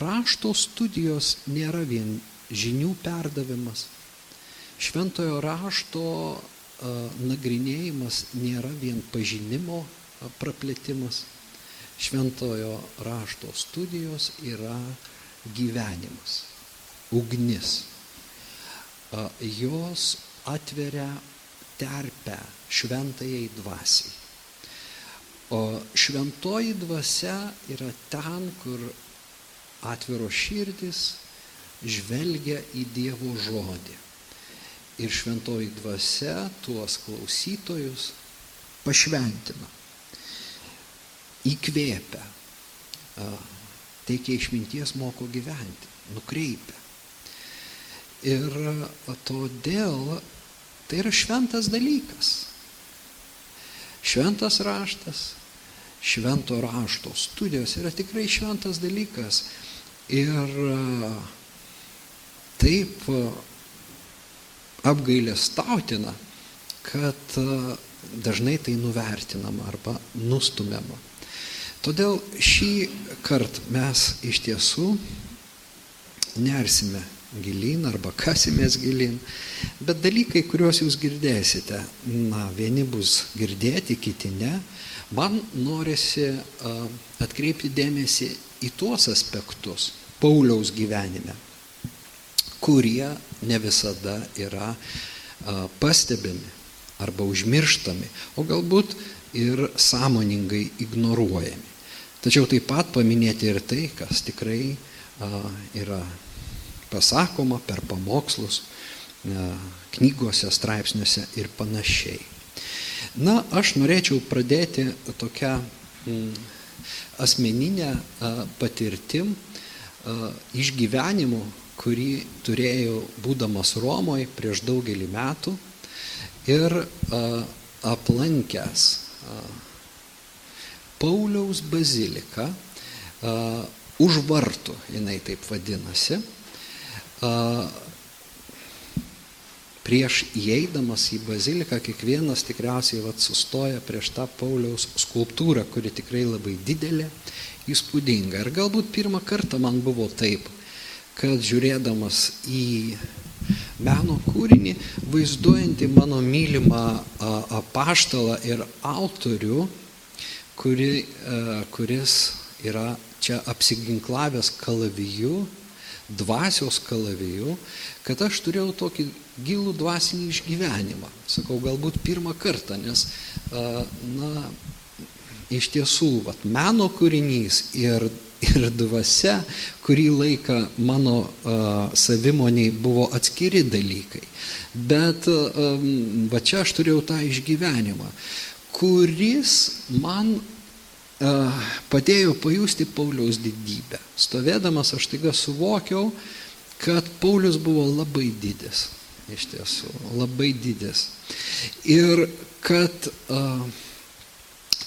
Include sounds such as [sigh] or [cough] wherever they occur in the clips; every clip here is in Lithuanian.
rašto studijos nėra vien žinių perdavimas. Šventojo rašto nagrinėjimas nėra vien pažinimo praplėtimas. Šventojo rašto studijos yra gyvenimas, ugnis. Jos atveria terpę šventajai dvasiai. O šventoji dvasia yra ten, kur atviro širdis žvelgia į Dievo žodį. Ir šventoji dvasia tuos klausytojus pašventina, įkvėpia, teikia išminties moko gyventi, nukreipia. Ir todėl tai yra šventas dalykas. Šventas raštas, švento rašto studijos yra tikrai šventas dalykas. Ir taip apgailę stautina, kad dažnai tai nuvertinama arba nustumiama. Todėl šį kartą mes iš tiesų nersime gilin arba kasimės gilin, bet dalykai, kuriuos jūs girdėsite, na, vieni bus girdėti, kiti ne, man norisi atkreipti dėmesį į tuos aspektus Pauliaus gyvenime, kurie ne visada yra pastebimi arba užmirštami, o galbūt ir sąmoningai ignoruojami. Tačiau taip pat paminėti ir tai, kas tikrai yra pasakoma per pamokslus, knygose, straipsniuose ir panašiai. Na, aš norėčiau pradėti tokią asmeninę patirtim išgyvenimu, kurį turėjau būdamas Romoje prieš daugelį metų ir aplankęs Pauliaus bazilika, už vartų jinai taip vadinasi, prieš įeidamas į baziliką kiekvienas tikriausiai vat, sustoja prieš tą Pauliaus skulptūrą, kuri tikrai labai didelė, įspūdinga. Ir galbūt pirmą kartą man buvo taip, kad žiūrėdamas į meno kūrinį, vaizduojantį mano mylimą apaštalą ir autorių, kuri, kuris yra čia apsiginklavęs kalaviju, dvasios kalaviju, kad aš turėjau tokį gilų dvasinį išgyvenimą. Sakau, galbūt pirmą kartą, nes, na, iš tiesų, vat, meno kūrinys ir, ir dvasia kurį laiką mano uh, savimoniai buvo atskiri dalykai. Bet um, va čia aš turėjau tą išgyvenimą, kuris man padėjo pajusti Pauliaus didybę. Stovėdamas aš taiga suvokiau, kad Paulius buvo labai didis, iš tiesų, labai didis. Ir kad a,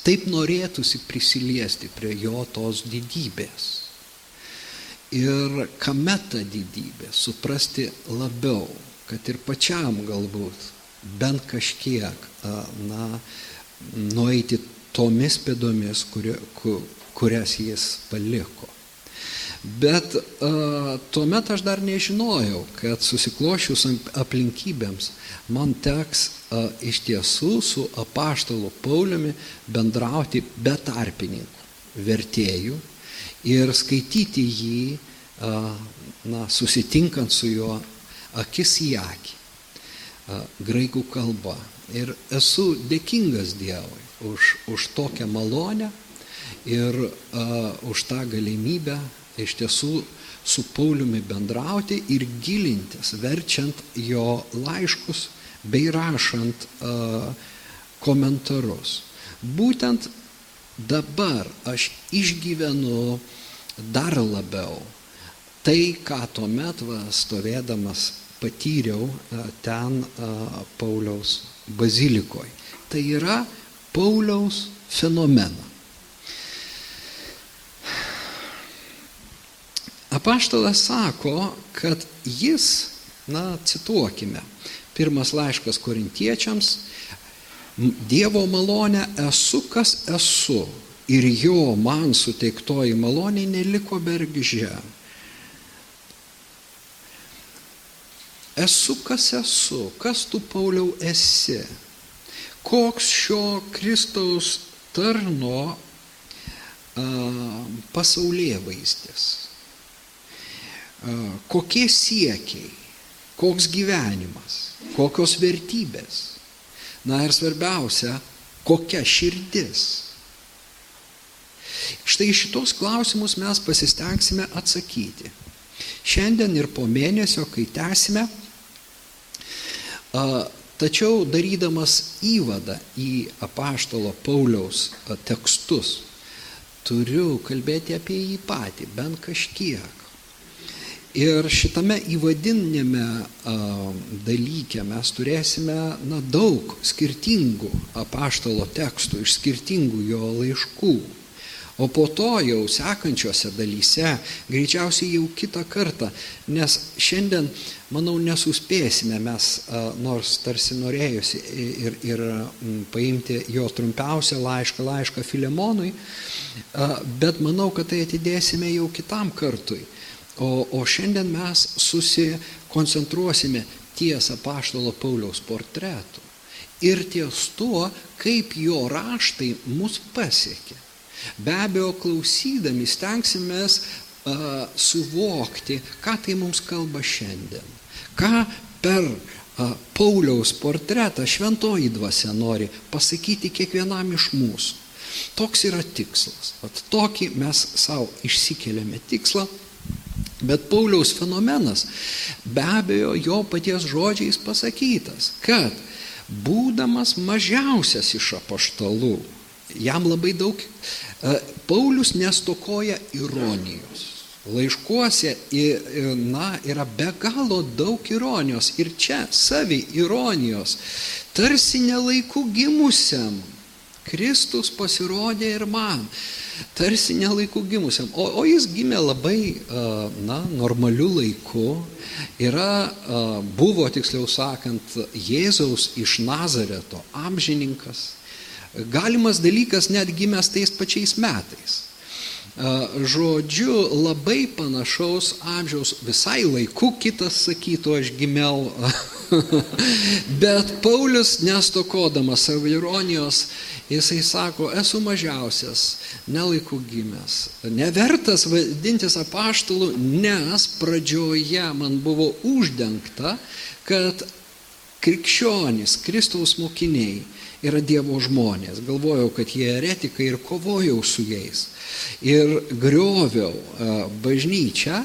taip norėtųsi prisiliesti prie jo tos didybės. Ir kame ta didybė, suprasti labiau, kad ir pačiam galbūt bent kažkiek, a, na, nueiti tomis pėdomis, kurio, kurias jis paliko. Bet uh, tuomet aš dar nežinojau, kad susiklošius aplinkybėms man teks uh, iš tiesų su apaštalu Pauliumi bendrauti be tarpininkų, vertėjų ir skaityti jį, uh, na, susitinkant su juo akis į akį, uh, graikų kalba. Ir esu dėkingas Dievui už, už tokią malonę ir uh, už tą galimybę iš tiesų su Pauliumi bendrauti ir gilintis, verčiant jo laiškus bei rašant uh, komentarus. Būtent dabar aš išgyvenu dar labiau tai, ką tuomet va, stovėdamas patyriau ten Pauliaus bazilikoje. Tai yra Pauliaus fenomeną. Apaštalas sako, kad jis, na, cituokime, pirmas laiškas korintiečiams, Dievo malonę esu, kas esu, ir jo man suteiktoji malonė neliko bergžė. Esu, kas esu, kas tu, Pauliau, esi koks šio Kristaus tarno pasaulyje vaizdės, kokie siekiai, koks gyvenimas, kokios vertybės. Na ir svarbiausia, kokia širdis. Štai šitos klausimus mes pasistengsime atsakyti. Šiandien ir po mėnesio, kai tęsime, tačiau darydamas įvadą į apaštalo Pauliaus tekstus, turiu kalbėti apie jį patį, bent kažkiek. Ir šitame įvadinėme dalyke mes turėsime na, daug skirtingų apaštalo tekstų iš skirtingų jo laiškų. O po to jau sekančiose dalyse, greičiausiai jau kitą kartą, nes šiandien, manau, nesuspėsime mes, nors tarsi norėjusi ir, ir paimti jo trumpiausią laišką, laišką Filemonui, bet manau, kad tai atidėsime jau kitam kartui. O, o šiandien mes susikoncentruosime ties apaštalo Pauliaus portretu ir ties tuo, kaip jo raštai mus pasiekė. Be abejo, klausydami stengsimės uh, suvokti, ką tai mums kalba šiandien. Ką per Pauliaus portretą šventoji dvasia nori pasakyti kiekvienam iš mūsų. Toks yra tikslas. Vat tokį mes savo išsikeliame tikslą. Bet Pauliaus fenomenas be abejo jo paties žodžiais pasakytas, kad būdamas mažiausias iš apaštalų, jam labai daug Paulius nestokoja ironijos. Laiškuose na, yra be galo daug ironijos ir čia savi ironijos. Tarsi nelaiku gimusiam Kristus pasirodė ir man. Tarsi nelaiku gimusiam. O, o jis gimė labai na, normaliu laiku. Yra, buvo, tiksliau sakant, Jėzaus iš Nazareto amžininkas Galimas dalykas net gimęs tais pačiais metais. Žodžiu, labai panašaus amžiaus visai laiku kitas sakytų, aš gimiau. [laughs] Bet Paulius, nestokodamas savo ironijos, jisai sako, esu mažiausias, nelaiku gimęs, nevertas vadintis apaštalu, nes pradžioje man buvo uždengta, kad krikščionys, Kristaus mokiniai yra Dievo žmonės. Galvojau, kad jie eretikai ir kovojau su jais. Ir grioviau bažnyčią,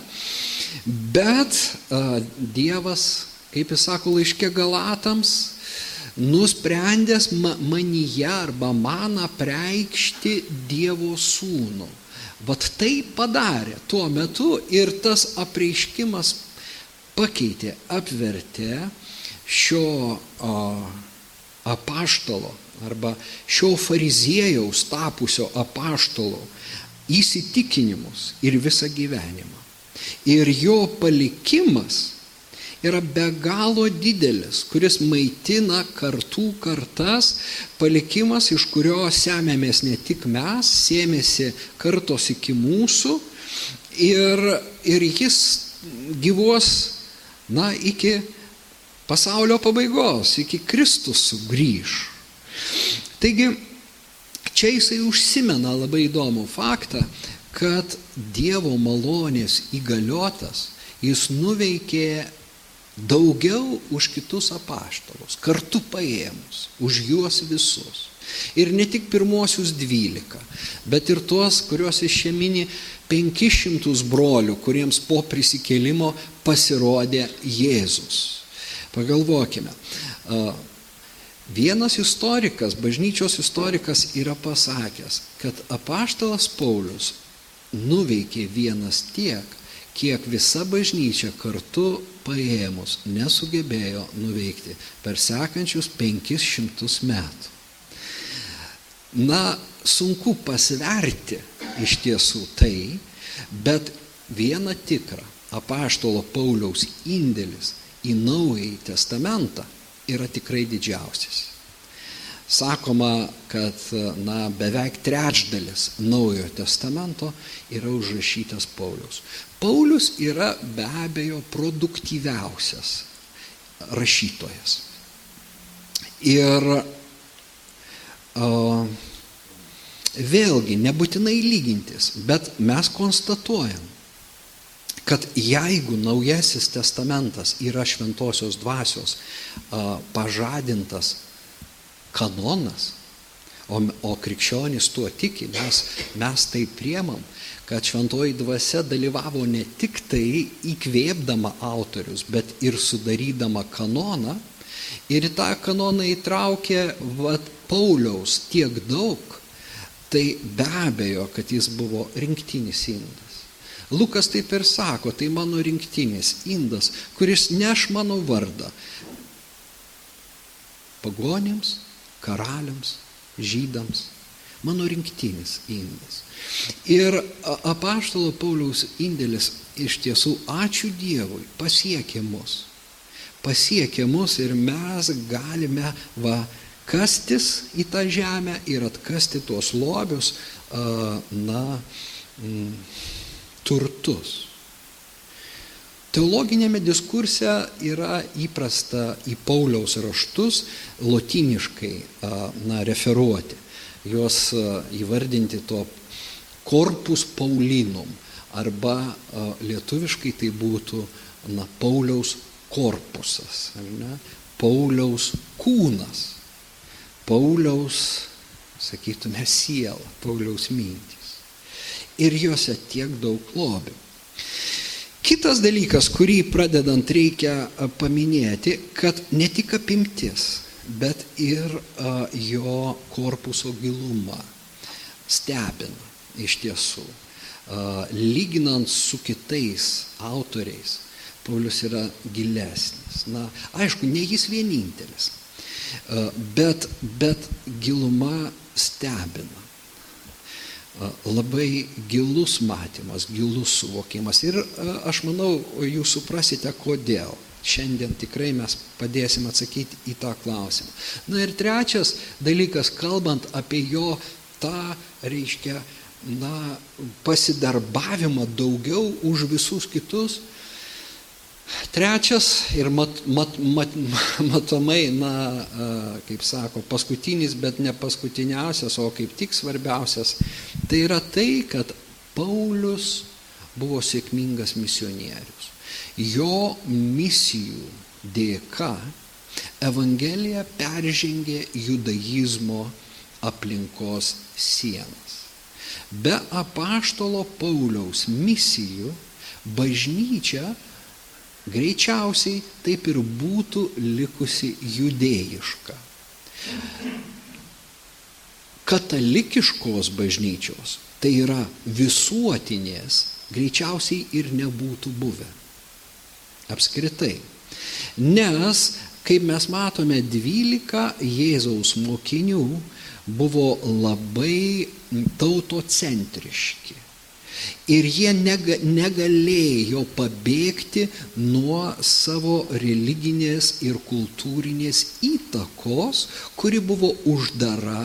bet Dievas, kaip jis sako laiškė Galatams, nusprendęs manyje arba man apreikšti Dievo sūnų. Vat tai padarė tuo metu ir tas apreiškimas pakeitė, apvertė šio o, apaštalo arba šio fariziejaus tapusio apaštalo įsitikinimus ir visą gyvenimą. Ir jo palikimas yra be galo didelis, kuris maitina kartų kartas, palikimas, iš kurio semėmės ne tik mes, sėmėsi kartos iki mūsų ir, ir jis gyvuos, na, iki pasaulio pabaigos, iki Kristus sugrįž. Taigi, čia jisai užsimena labai įdomų faktą, kad Dievo malonės įgaliotas jis nuveikė daugiau už kitus apaštalus, kartu paėmus, už juos visus. Ir ne tik pirmosius dvylika, bet ir tuos, kuriuos iš čia mini 500 brolių, kuriems po prisikėlimo pasirodė Jėzus. Pagalvokime. Vienas istorikas, bažnyčios istorikas yra pasakęs, kad apaštalas Paulius nuveikė vienas tiek, kiek visa bažnyčia kartu paėmus nesugebėjo nuveikti per sekančius 500 metų. Na, sunku pasverti iš tiesų tai, bet viena tikra apaštalo Pauliaus indėlis į Naująjį Testamentą yra tikrai didžiausias. Sakoma, kad na, beveik trečdalis Naujojo Testamento yra užrašytas Paulius. Paulius yra be abejo produktyviausias rašytojas. Ir uh, vėlgi nebūtinai lygintis, bet mes konstatuojam, kad jeigu naujasis testamentas yra šventosios dvasios pažadintas kanonas, o, o krikščionys tuo tiki, mes, mes tai priemam, kad šventoji dvasia dalyvavo ne tik tai įkvėpdama autorius, bet ir sudarydama kanoną. Ir į tą kanoną įtraukė vat, Pauliaus tiek daug, tai be abejo, kad jis buvo rinktinis indas. Lukas taip ir sako, tai mano rinktinis indas, kuris neš mano vardą pagonims, karaliams, žydams. Mano rinktinis indas. Ir apaštalo Pauliaus indėlis iš tiesų, ačiū Dievui, pasiekė mus. Pasiekė mus ir mes galime va, kastis į tą žemę ir atkasti tuos lobius, na, turtus. Teologinėme diskurse yra įprasta į Pauliaus raštus lotiniškai na, referuoti, juos įvardinti to korpus Paulinum arba lietuviškai tai būtų na, Pauliaus korpusas? Pauliaus kūnas, Pauliaus, sakytume, siela, Pauliaus mintis. Ir juose tiek daug lobių. Kitas dalykas, kurį pradedant reikia paminėti, kad ne tik apimtis, bet ir jo korpuso gilumą stebina iš tiesų. Lyginant su kitais autoriais, Paulius yra gilesnis. Na, aišku, ne jis vienintelis, bet, bet giluma stebina labai gilus matymas, gilus suvokimas. Ir aš manau, jūs suprasite, kodėl. Šiandien tikrai mes padėsim atsakyti į tą klausimą. Na ir trečias dalykas, kalbant apie jo tą, reiškia, na, pasidarbavimą daugiau už visus kitus, Trečias ir mat, mat, mat, matomai, na, kaip sako, paskutinis, bet ne paskutiniausias, o kaip tik svarbiausias, tai yra tai, kad Paulius buvo sėkmingas misionierius. Jo misijų dėka Evangelija peržengė judaizmo aplinkos sienas. Be apaštalo Pauliaus misijų bažnyčia greičiausiai taip ir būtų likusi judėjiška. Katalikiškos bažnyčios, tai yra visuotinės, greičiausiai ir nebūtų buvę. Apskritai. Nes, kaip mes matome, 12 Jėzaus mokinių buvo labai tautocentriški Ir jie nega, negalėjo pabėgti nuo savo religinės ir kultūrinės įtakos, kuri buvo uždara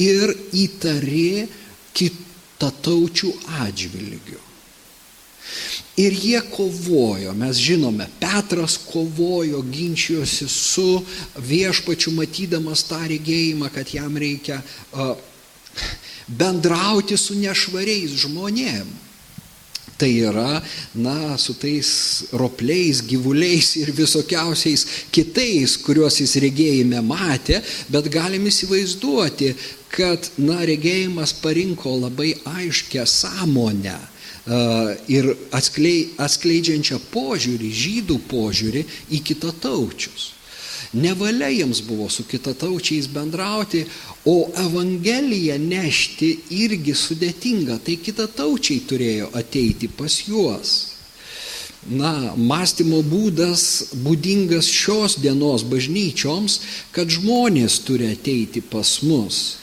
ir įtarė kitataučių atžvilgių. Ir jie kovojo, mes žinome, Petras kovojo, ginčijosi su viešpačiu, matydamas tą regėjimą, kad jam reikia uh, bendrauti su nešvariais žmonėm. Tai yra, na, su tais ropliais, gyvuliais ir visokiausiais kitais, kuriuos jis regėjime matė, bet galim įsivaizduoti, kad, na, regėjimas parinko labai aiškę sąmonę ir atskleidžiančią požiūrį, žydų požiūrį į kitataučius. Nevalia jiems buvo su kitataučiais bendrauti, o Evangeliją nešti irgi sudėtinga, tai kitataučiai turėjo ateiti pas juos. Na, mąstymo būdas būdingas šios dienos bažnyčioms, kad žmonės turi ateiti pas mus,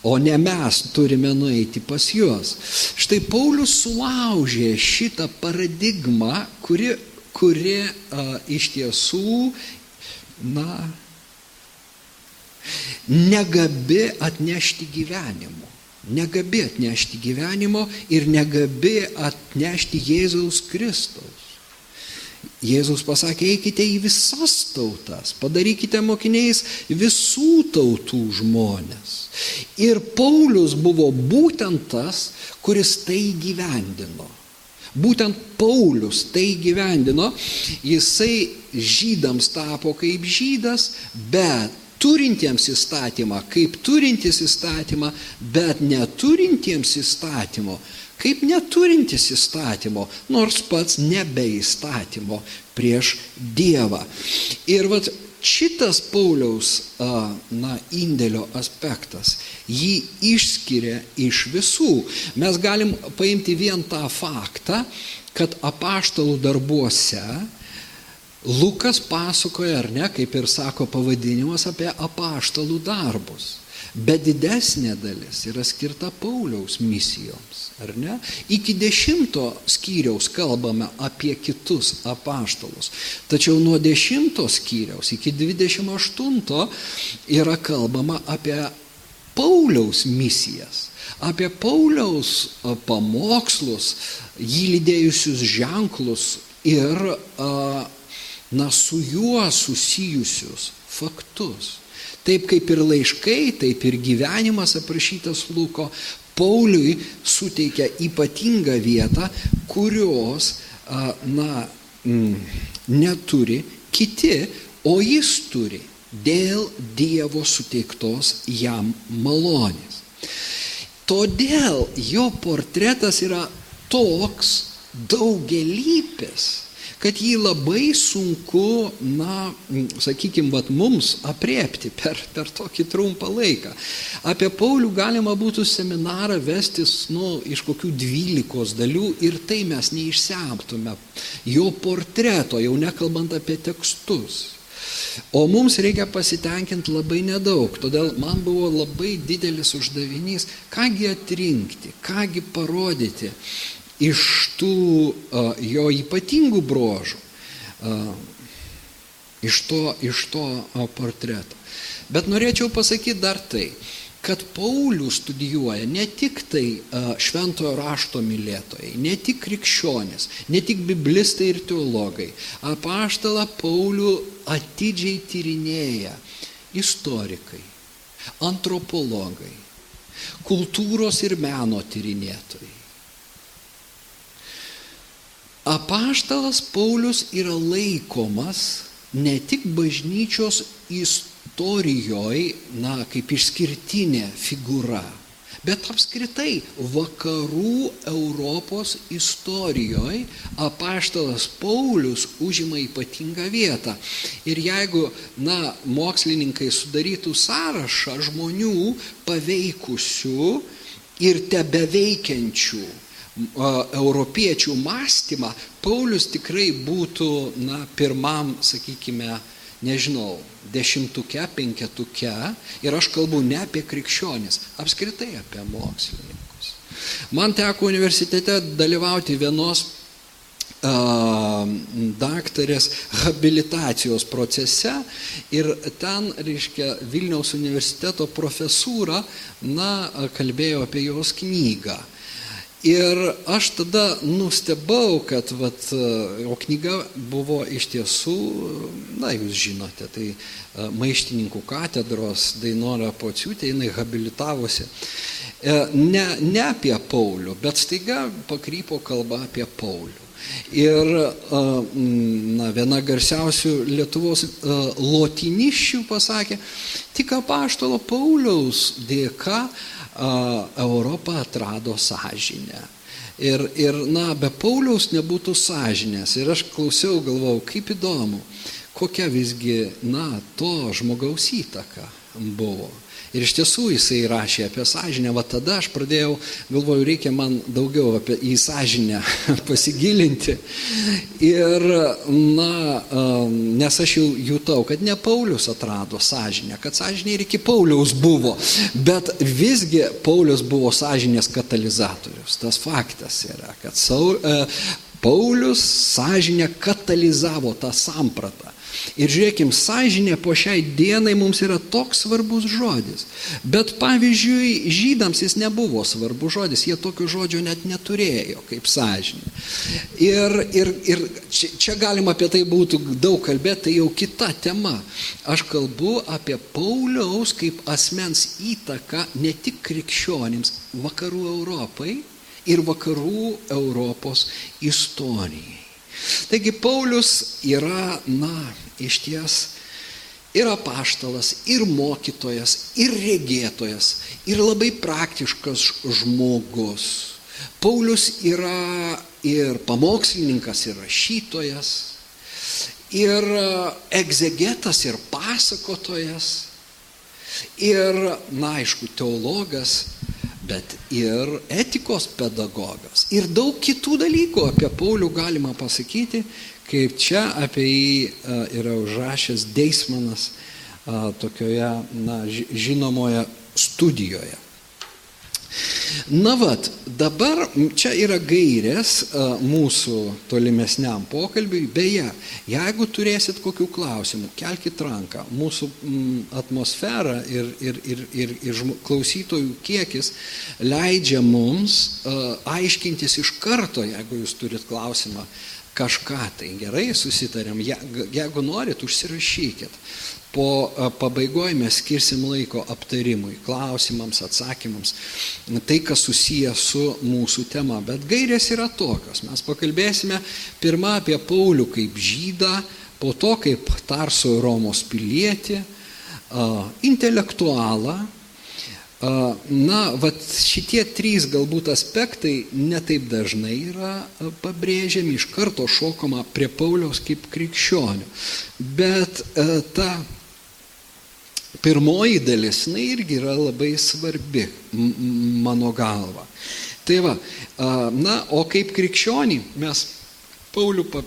o ne mes turime nueiti pas juos. Štai Paulius sulaužė šitą paradigmą, kuri, kuri a, iš tiesų na, negabi atnešti gyvenimo. Negabi atnešti gyvenimo ir negabi atnešti Jėzaus Kristaus. Jėzus pasakė, eikite į visas tautas, padarykite mokiniais visų tautų žmonės. Ir Paulius buvo būtent tas, kuris tai gyvendino. Būtent Paulius tai gyvendino, jisai žydams tapo kaip žydas, bet turintiems įstatymą kaip turintys įstatymą, bet neturintiems įstatymo kaip neturintis įstatymo, nors pats nebe įstatymo prieš Dievą. Ir vat šitas Pauliaus na, indėlio aspektas jį išskiria iš visų. Mes galim paimti vien tą faktą, kad apaštalų darbuose Lukas pasakoja, ar ne, kaip ir sako pavadinimas, apie apaštalų darbus. Bet didesnė dalis yra skirta Pauliaus misijoms, ar ne? Iki dešimto skyriaus kalbame apie kitus apaštalus. Tačiau nuo dešimto skyriaus iki dvidešimt aštunto yra kalbama apie Pauliaus misijas, apie Pauliaus pamokslus, jį lydėjusius ženklus ir na, su juo susijusius faktus. Taip kaip ir laiškai, taip ir gyvenimas aprašytas Luko, Pauliui suteikia ypatingą vietą, kurios, na, neturi kiti, o jis turi dėl Dievo suteiktos jam malonės. Todėl jo portretas yra toks daugelypis kad jį labai sunku, na, sakykime, vat mums apriepti per, per tokį trumpą laiką. Apie Paulių galima būtų seminarą vestis, nu, iš kokių dvylikos dalių ir tai mes neišsiaptume jo portreto, jau nekalbant apie tekstus. O mums reikia pasitenkinti labai nedaug, todėl man buvo labai didelis uždavinys, kągi atrinkti, kągi parodyti, iš tų jo ypatingų brožų, iš to, iš to portreto. Bet norėčiau pasakyti dar tai, kad Paulių studijuoja ne tik tai šventojo rašto mylėtojai, ne tik krikščionis, ne tik biblistai ir teologai. Apaštalą Paulių atidžiai tyrinėja istorikai, antropologai, kultūros ir meno tyrinėtojai apaštalas Paulius yra laikomas ne tik bažnyčios istorijoje, na, kaip išskirtinė figūra, bet apskritai vakarų Europos istorijoje apaštalas Paulius užima ypatingą vietą. Ir jeigu, na, mokslininkai sudarytų sąrašą žmonių paveikusių ir tebeveikiančių europiečių mąstymą, Paulius tikrai būtų, na, pirmam, sakykime, nežinau, dešimtuke, penketuke, ir aš kalbu ne apie krikščionis, apskritai apie mokslininkus. Man teko universitete dalyvauti vienos daktarės habilitacijos procese ir ten, reiškia, Vilniaus universiteto profesūra, na, kalbėjo apie jos knygą. Ir aš tada nustebau, kad, vat, o knyga buvo iš tiesų, na jūs žinote, tai e, maištininkų katedros Dainora Pociūtė, jinai habilitavosi. E, ne, ne apie Paulių, bet staiga pakrypo kalba apie Paulių. Ir e, na, viena garsiausių Lietuvos lotiniščių pasakė, tik apaštalo Pauliaus dėka Europą atrado sąžinę. Ir, ir, na, be Pauliaus nebūtų sąžinės. Ir aš klausiau, galvojau, kaip įdomu, kokia visgi, na, to žmogaus įtaka buvo. Ir iš tiesų jisai rašė apie sąžinę, va tada aš pradėjau, galvoju, reikia man daugiau apie į sąžinę [laughs] pasigilinti. Ir, na, nes aš jau jutau, kad ne Paulius atrado sąžinę, kad sąžinė ir iki Pauliaus buvo, bet visgi Paulius buvo sąžinės katalizatorius. Tas faktas yra, kad Saul, Paulius sąžinę katalizavo tą sampratą Ir žiūrėkim, sąžinė po šiai dienai mums yra toks svarbus žodis. Bet pavyzdžiui, žydams jis nebuvo svarbus žodis, jie tokio žodžio net neturėjo kaip sąžinė. Ir, ir, ir čia, čia galima apie tai būtų daug kalbėti, tai jau kita tema. Aš kalbu apie Pauliaus kaip asmens įtaką ne tik krikščionims, vakarų Europai ir vakarų Europos istorijai. Taigi Paulius yra, na, iš ties ir apaštalas, ir mokytojas, ir regėtojas, ir labai praktiškas žmogus. Paulius yra ir pamokslininkas, ir rašytojas, ir egzegetas, ir pasakotojas, ir, na, aišku, teologas, bet ir etikos pedagogas. Ir daug kitų dalykų apie Paulių galima pasakyti, kaip čia apie jį yra užrašęs Deismanas tokioje na, žinomoje studijoje. Na vad, dabar čia yra gairės mūsų tolimesniam pokalbiui. Beje, jeigu turėsit kokių klausimų, kelkite ranką. Mūsų atmosfera ir, ir, ir, ir, ir klausytojų kiekis leidžia mums aiškintis iš karto, jeigu jūs turit klausimą kažką tai gerai susitarėm, jeigu norit, užsirašykit po pabaigoje mes skirsim laiko aptarimui, klausimams, atsakymams, tai, kas susiję su mūsų tema. Bet gairės yra tokios. Mes pakalbėsime pirmą apie Paulių kaip žydą, po to kaip Tarso Romos pilietį, intelektualą. Na, vat šitie trys galbūt aspektai netaip dažnai yra pabrėžiami, iš karto šokama prie Pauliaus kaip krikščionių. Bet ta pirmoji dalis, jinai irgi yra labai svarbi mano galva. Tai va, na, o kaip krikščionį mes Paulių pa,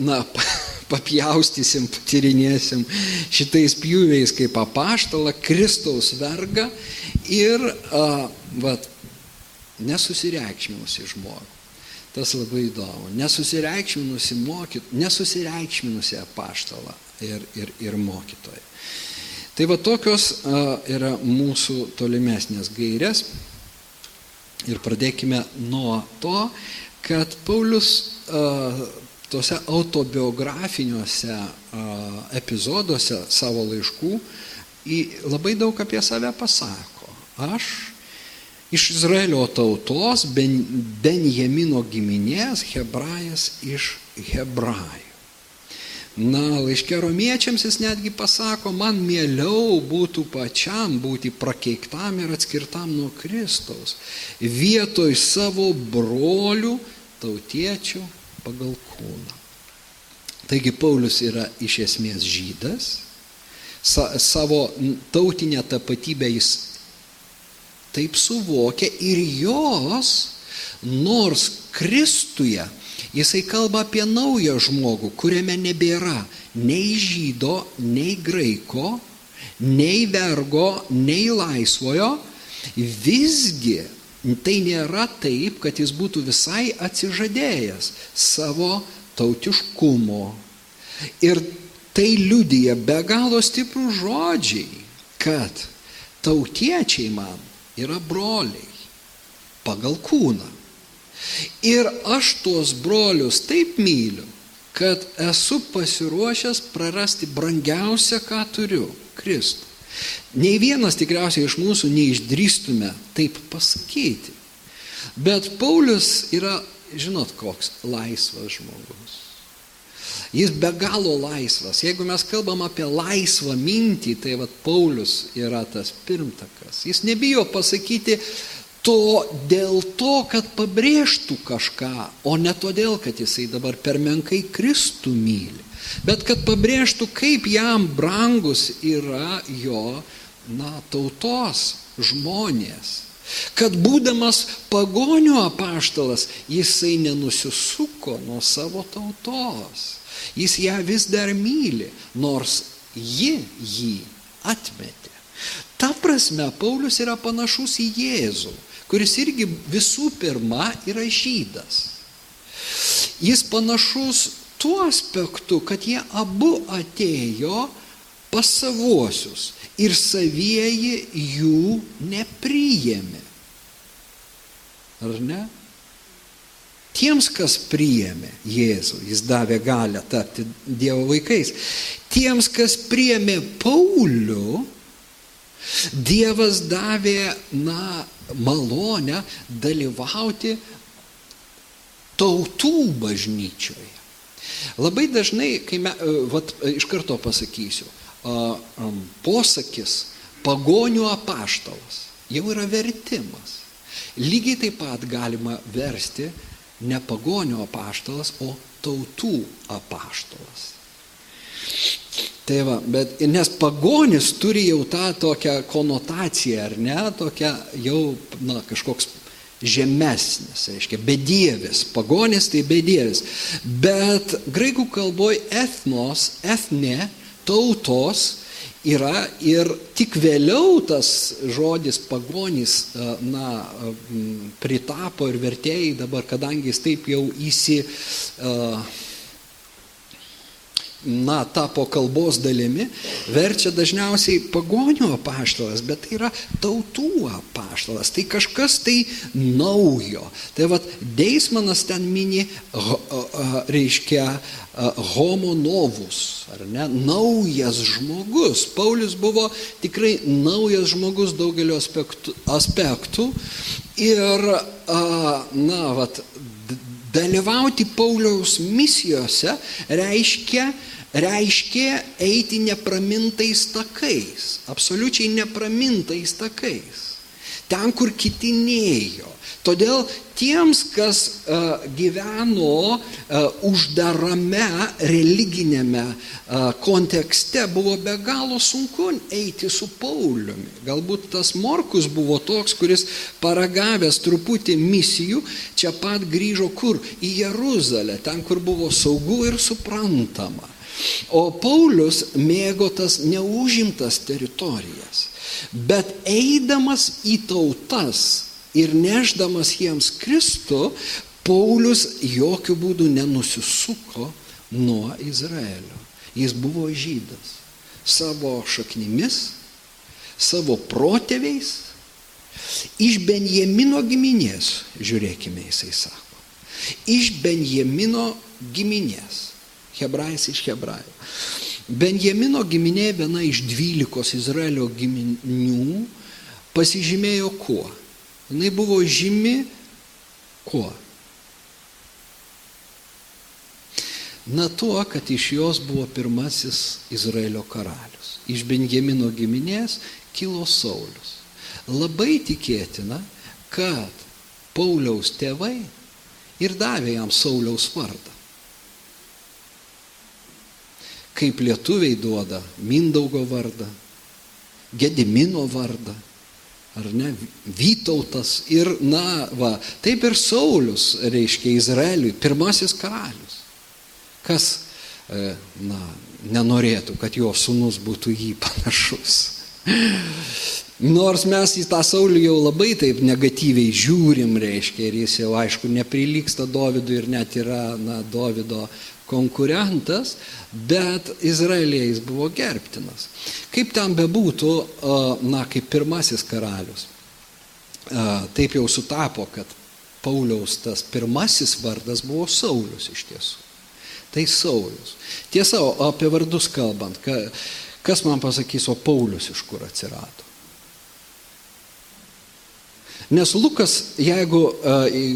na, [laughs] papjaustysim, patyrinėsim šitais pjūviais kaip apaštalą, Kristaus vergą ir va, nesusireikšminusi žmogų. Tas labai įdomu. Nesusireikšminusi mokyt, nesusireikšminusi apaštalą ir, ir, ir mokytoją. Tai va tokios yra mūsų tolimesnės gairės. Ir pradėkime nuo to, kad Paulius tose autobiografiniuose epizoduose savo laiškų labai daug apie save pasako. Aš iš Izraelio tautos, ben, Benjamino giminės, hebrajas iš hebrajų. Na, laiškė romiečiams jis netgi pasako, man mieliau būtų pačiam būti prakeiktam ir atskirtam nuo Kristaus, vietoj savo brolių tautiečių pagal kūną. Taigi Paulius yra iš esmės žydas, sa, savo tautinę tapatybę jis taip suvokia ir jos, nors Kristuje Jisai kalba apie naują žmogų, kuriame nebėra nei žydo, nei graiko, nei vergo, nei laisvojo. Visgi tai nėra taip, kad jis būtų visai atsižadėjęs savo tautiškumo. Ir tai liudyja be galo stiprų žodžiai, kad tautiečiai man yra broliai pagal kūną. Ir aš tuos brolius taip myliu, kad esu pasiruošęs prarasti brangiausią, ką turiu - Kristų. Nei vienas tikriausiai iš mūsų neišdrįstume taip pasakyti. Bet Paulius yra, žinot, koks laisvas žmogus. Jis be galo laisvas. Jeigu mes kalbam apie laisvą mintį, tai vad Paulius yra tas pirmtakas. Jis nebijo pasakyti, to dėl to, kad pabrėžtų kažką, o ne todėl, kad jisai dabar per menkai Kristų myli, bet kad pabrėžtų, kaip jam brangus yra jo, na, tautos žmonės. Kad būdamas pagonių apaštalas, jisai nenusisuko nuo savo tautos. Jis ją vis dar myli, nors ji jį atmetė. Ta prasme, Paulius yra panašus į Jėzų kuris irgi visų pirma yra žydas. Jis panašus tuo aspektu, kad jie abu atėjo pas savuosius ir savieji jų nepriėmė. Ar ne? Tiems, kas priėmė Jėzų, jis davė galę tapti Dievo vaikais. Tiems, kas priėmė Paulių, Dievas davė, na, malonę dalyvauti tautų bažnyčioje. Labai dažnai, kai me, vat, iš karto pasakysiu, posakis pagonių apaštalas jau yra vertimas. Lygiai taip pat galima versti ne pagonio apaštalas, o tautų apaštalas. Tai va, bet nes pagonis turi jau tą tokią konotaciją, ar ne, tokia jau, na, kažkoks žemesnis, reiškia, bedievis. Pagonis tai bedievis. Bet graikų kalboje etnos, etne, tautos yra ir tik vėliau tas žodis pagonys, na, pritapo ir vertėjai dabar, kadangi jis taip jau įsi, na, tapo kalbos dalimi, verčia dažniausiai pagonių apaštalas, bet tai yra tautų apaštalas, tai kažkas tai naujo. Tai vad, Deismanas ten mini, reiškia, homo novus, ar ne, naujas žmogus. Paulius buvo tikrai naujas žmogus daugeliu aspektų, aspektų ir, na, vat, dalyvauti Pauliaus misijose reiškia, reiškia eiti nepramintais takais, absoliučiai nepramintais takais. Ten, kur kiti nėjo. Todėl tiems, kas uh, gyveno uh, uždarame religinėme uh, kontekste, buvo be galo sunku eiti su Pauliumi. Galbūt tas Morkus buvo toks, kuris paragavęs truputį misijų, čia pat grįžo kur? Į Jeruzalę, ten, kur buvo saugu ir suprantama. O Paulius mėgo tas neužimtas teritorijas. Bet eidamas į tautas, ir neždamas jiems Kristų, Paulius jokių būdų nenusisuko nuo Izraelio. Jis buvo žydas savo šaknimis, savo protėviais, iš Benjamino giminės, žiūrėkime, jisai sako, iš Benjamino giminės, hebrajais iš hebrajų. Benjamino giminė viena iš dvylikos Izraelio giminių pasižymėjo kuo? Jinai buvo žymi kuo? Na tuo, kad iš jos buvo pirmasis Izraelio karalius. Iš Benjamino giminės kilo Saulis. Labai tikėtina, kad Pauliaus tėvai ir davė jam Sauliaus vardą. Kaip lietuviai duoda Mindaugo vardą, Gedimino vardą, ar ne, Vytautas ir, na, va, taip ir Saulis, reiškia Izraeliui, pirmasis karalius. Kas, e, na, nenorėtų, kad jo sunus būtų jį panašus. Nors mes į tą Saulį jau labai taip negatyviai žiūrim, reiškia, ir jis jau aišku neprilyksta Dovydui ir net yra, na, Dovydo konkurentas, bet Izraelėje jis buvo gerbtinas. Kaip ten bebūtų, na, kaip pirmasis karalius, taip jau sutapo, kad Pauliaus tas pirmasis vardas buvo Saulius iš tiesų. Tai Saulius. Tiesa, apie vardus kalbant, kas man pasakys, o Paulius iš kur atsirado? Nes Lukas, jeigu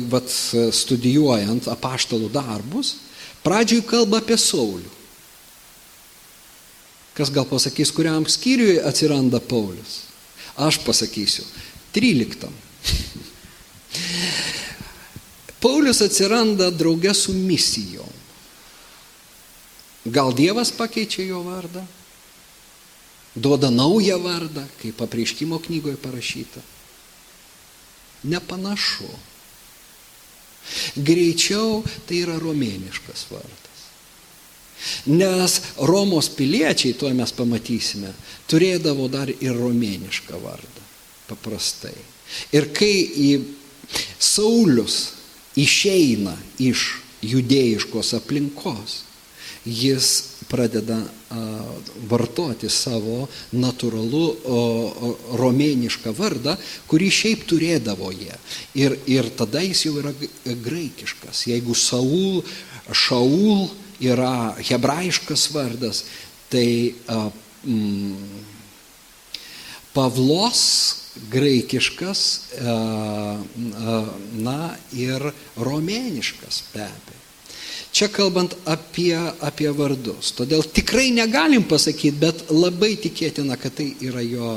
vat, studijuojant apaštalų darbus, Pradžioj kalba apie Saulių. Kas gal pasakys, kuriam skyriui atsiranda Paulius? Aš pasakysiu. 13. Paulius atsiranda draugė su misijom. Gal Dievas pakeičia jo vardą? Duoda naują vardą, kaip apreiškimo knygoje parašyta. Nepanašu. Greičiau tai yra romėniškas vardas. Nes Romos piliečiai, tuo mes pamatysime, turėdavo dar ir romėnišką vardą. Paprastai. Ir kai į Saulius išeina iš judėjiškos aplinkos, jis pradeda vartoti savo natūralų romėnišką vardą, kurį šiaip turėdavo jie. Ir, ir tada jis jau yra graikiškas. Jeigu Saul, Šaul yra hebrajiškas vardas, tai mm, Pavlos graikiškas, na ir romėniškas be abejo. Čia kalbant apie, apie vardus. Todėl tikrai negalim pasakyti, bet labai tikėtina, kad tai yra jo,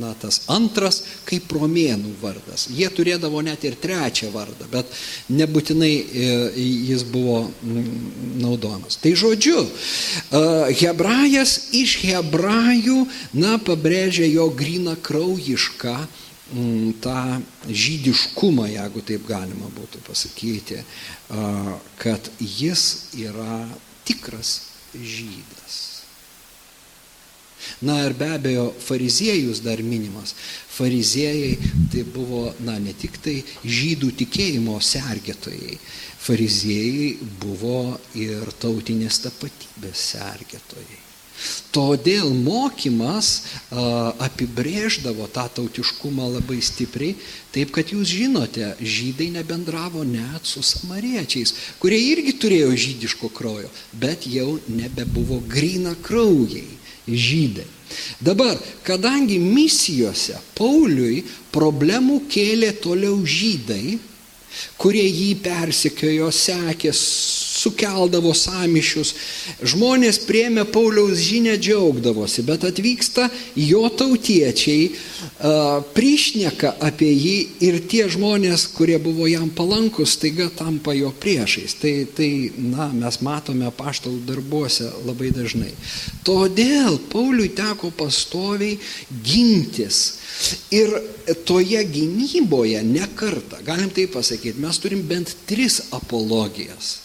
na, tas antras kaip romėnų vardas. Jie turėdavo net ir trečią vardą, bet nebūtinai e, jis buvo naudojamas. Tai žodžiu, hebrajas iš hebrajų, na, pabrėžia jo gryną kraujišką tą žydiškumą, jeigu taip galima būtų pasakyti, kad jis yra tikras žydas. Na ir be abejo, fariziejus dar minimas. Fariziejai tai buvo, na, ne tik tai žydų tikėjimo sergėtojai, fariziejai buvo ir tautinės tapatybės sergėtojai. Todėl mokymas apibrėždavo tą tautiškumą labai stipriai, taip kad jūs žinote, žydai nebendravo net su samariečiais, kurie irgi turėjo žydiško kraujo, bet jau nebebuvo grina kraujai žydai. Dabar, kadangi misijose Pauliui problemų kėlė toliau žydai, kurie jį persikiojo, sekė, sukeldavo samišius. Žmonės priemė Pauliaus žinę džiaugdavosi, bet atvyksta jo tautiečiai, prišneka apie jį ir tie žmonės, kurie buvo jam palankus, taiga tampa jo priešais. Tai, tai na, mes matome paštalų darbuose labai dažnai. Todėl Pauliui teko pastoviai gintis. Ir toje gynyboje ne kartą, galim tai pasakyti, mes turim bent tris apologijas.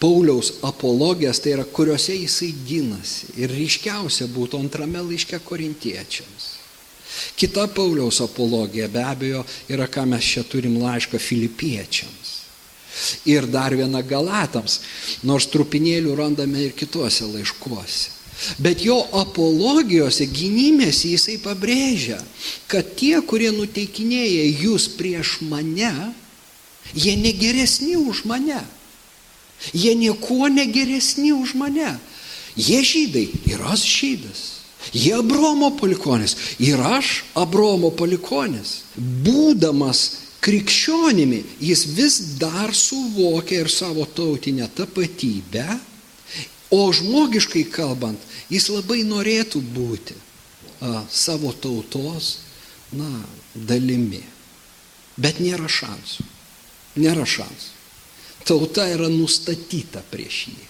Pauliaus apologijas, tai yra kuriuose jisai ginasi. Ir ryškiausia būtų antrame laiške korintiečiams. Kita Pauliaus apologija be abejo yra, ką mes čia turim laišką filipiečiams. Ir dar viena galatams, nors trupinėlių randame ir kituose laiškuose. Bet jo apologijose gynimėsi jisai pabrėžia, kad tie, kurie nuteikinėja jūs prieš mane, jie negeresni už mane. Jie niekuo negeresni už mane. Jie žydai ir aš žydas. Jie Abromo palikonis ir aš Abromo palikonis. Būdamas krikščionimi, jis vis dar suvokia ir savo tautinę tapatybę, o žmogiškai kalbant, jis labai norėtų būti a, savo tautos, na, dalimi. Bet nėra šansų. Nėra šansų tauta yra nustatyta prieš jį.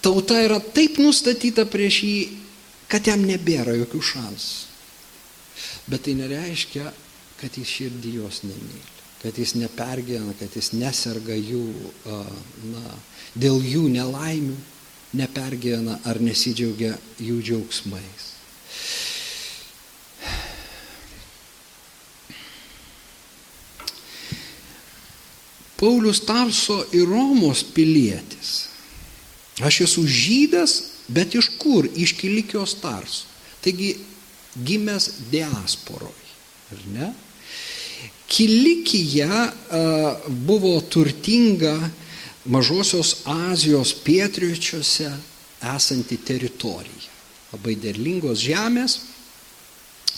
Tauta yra taip nustatyta prieš jį, kad jam nebėra jokių šansų. Bet tai nereiškia, kad jis širdį jos nemyli, kad jis nepergyvena, kad jis neserga jų, na, dėl jų nelaimių, nepergyvena ar nesidžiaugia jų džiaugsmais. Paulius Tarso ir Romos pilietis. Aš esu žydas, bet iš kur? Iš Kilikijos Tarso. Taigi gimęs diasporoj. Ar ne? Kilikija buvo turtinga Mažosios Azijos pietryčiuose esanti teritorija. Labai derlingos žemės.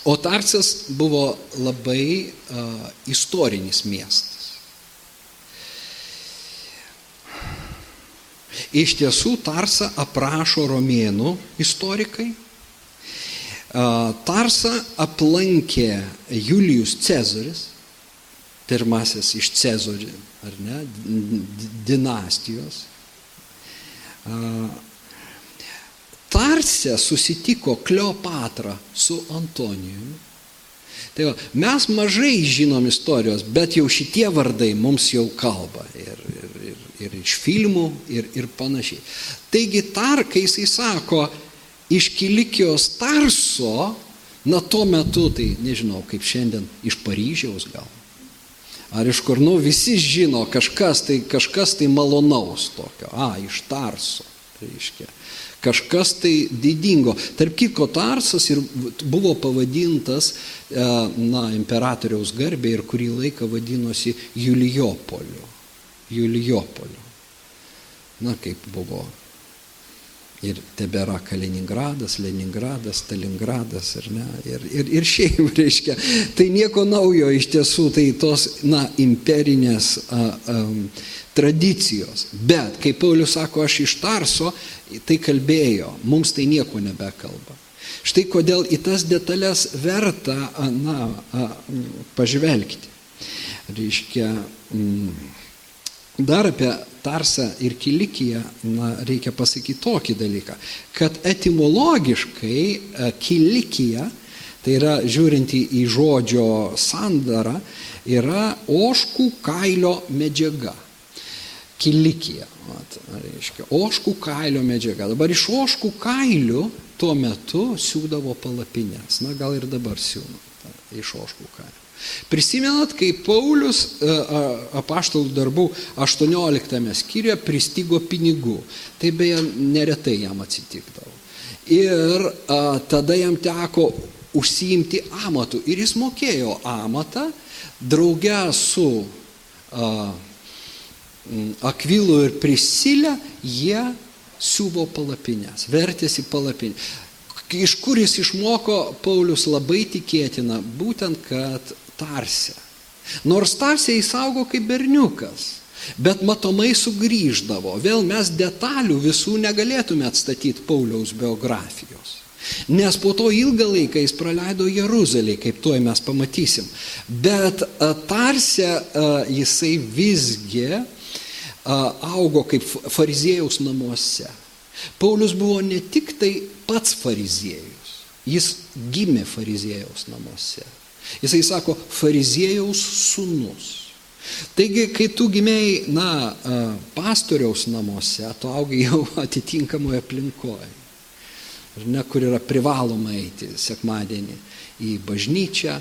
O Tarsas buvo labai uh, istorinis miestas. Iš tiesų Tarsą aprašo romėnų istorikai. Tarsą aplankė Julijus Cezaris, pirmasis iš Cezarių, ar ne, dinastijos. Tarsė susitiko Kleopatra su Antonijumi. Tai va, mes mažai žinom istorijos, bet jau šitie vardai mums jau kalba. Ir, ir, ir ir iš filmų ir, ir panašiai. Taigi tar, kai jisai sako, iš Kilikijos Tarso, na tuo metu, tai nežinau, kaip šiandien, iš Paryžiaus gal. Ar iš kur, nu, visi žino, kažkas tai, kažkas tai malonaus tokio. A, iš Tarso. Tai reiškia. Kažkas tai didingo. Tarp kitko, Tarsas ir buvo pavadintas, e, na, imperatoriaus garbė ir kurį laiką vadinosi Julijopoliu. Julijopoliu. Na, kaip buvo ir tebėra Kaliningradas, Leningradas, Stalingradas ir, ne, ir, ir, ir šiaip, [laughs] reiškia, tai nieko naujo iš tiesų, tai tos, na, imperinės a, a, tradicijos. Bet, kai Paulius sako, aš iš Tarso, tai kalbėjo, mums tai nieko nebekalba. Štai kodėl į tas detalės verta, na, a, pažvelgti. Reiškia, mm, dar apie Tarsą ir Kilikiją na, reikia pasakyti tokį dalyką, kad etimologiškai e, Kilikija, tai yra žiūrinti į žodžio sandarą, yra oškų kailio medžiaga. Kilikija, mat, reiškia, oškų kailio medžiaga. Dabar iš oškų kailių tuo metu siūdavo palapinės, na gal ir dabar siūna iš oškų kailio. Prisimenat, kai Paulius e, apaštalų darbų 18 skyriuje pristigo pinigų. Tai beje neretai jam atsitikdavo. Ir a, tada jam teko užsiimti amatu. Ir jis mokėjo amatą drauge su a, Akvilu ir Prisilė, jie siuvo palapinės, vertėsi palapinę. Iš kur jis išmoko Paulius labai tikėtina, būtent, kad Tarsę. Nors Tarsę jis augo kaip berniukas, bet matomai sugrįždavo. Vėl mes detalių visų negalėtume atstatyti Pauliaus biografijos. Nes po to ilgą laiką jis praleido Jeruzalėje, kaip tuoj mes pamatysim. Bet Tarsė jisai visgi augo kaip fariziejaus namuose. Paulius buvo ne tik tai pats fariziejus, jis gimė fariziejaus namuose. Jisai sako, fariziejaus sunus. Taigi, kai tu gimėjai, na, pastoriaus namuose, tu augai jau [laughs] atitinkamoje aplinkoje. Ir ne, kur yra privaloma eiti sekmadienį į bažnyčią,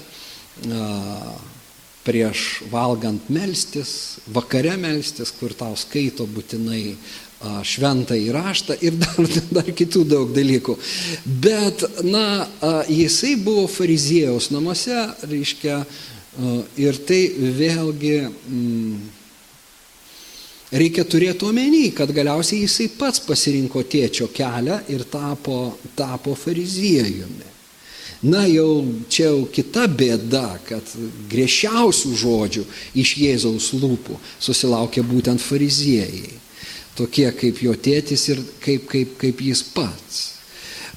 prieš valgant melstis, vakare melstis, kur tau skaito būtinai šventą įraštą ir [laughs] dar, dar kitų daug dalykų. Bet, na, jisai buvo fariziejaus namuose, reiškia, ir tai vėlgi mm, reikia turėti omeny, kad galiausiai jisai pats pasirinko tėčio kelią ir tapo, tapo fariziejumi. Na jau čia jau kita bėda, kad griežčiausių žodžių iš Jėzaus lūpų susilaukė būtent fariziejai tokie kaip jo tėtis ir kaip, kaip, kaip jis pats.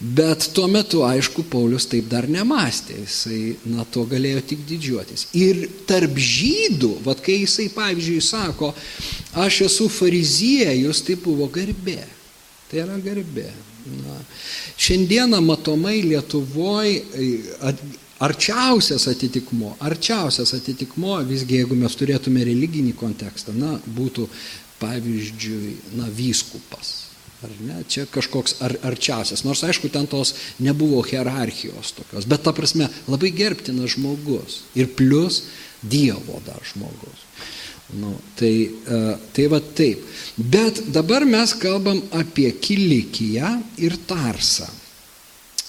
Bet tuo metu, aišku, Paulius taip dar nemastė, jisai na to galėjo tik didžiuotis. Ir tarp žydų, vad kai jisai, pavyzdžiui, sako, aš esu fariziejus, tai buvo garbė. Tai yra garbė. Na, šiandieną matomai Lietuvoje arčiausias atitikmo, arčiausias atitikmo, visgi jeigu mes turėtume religinį kontekstą, na, būtų pavyzdžiui, na, vyskupas. Ar ne? Čia kažkoks ar, arčiausias. Nors aišku, ten tos nebuvo hierarchijos tokios, bet ta prasme labai gerbtinas žmogus. Ir plus Dievo dar žmogus. Nu, tai, e, tai va taip. Bet dabar mes kalbam apie Kilikiją ir Tarsą.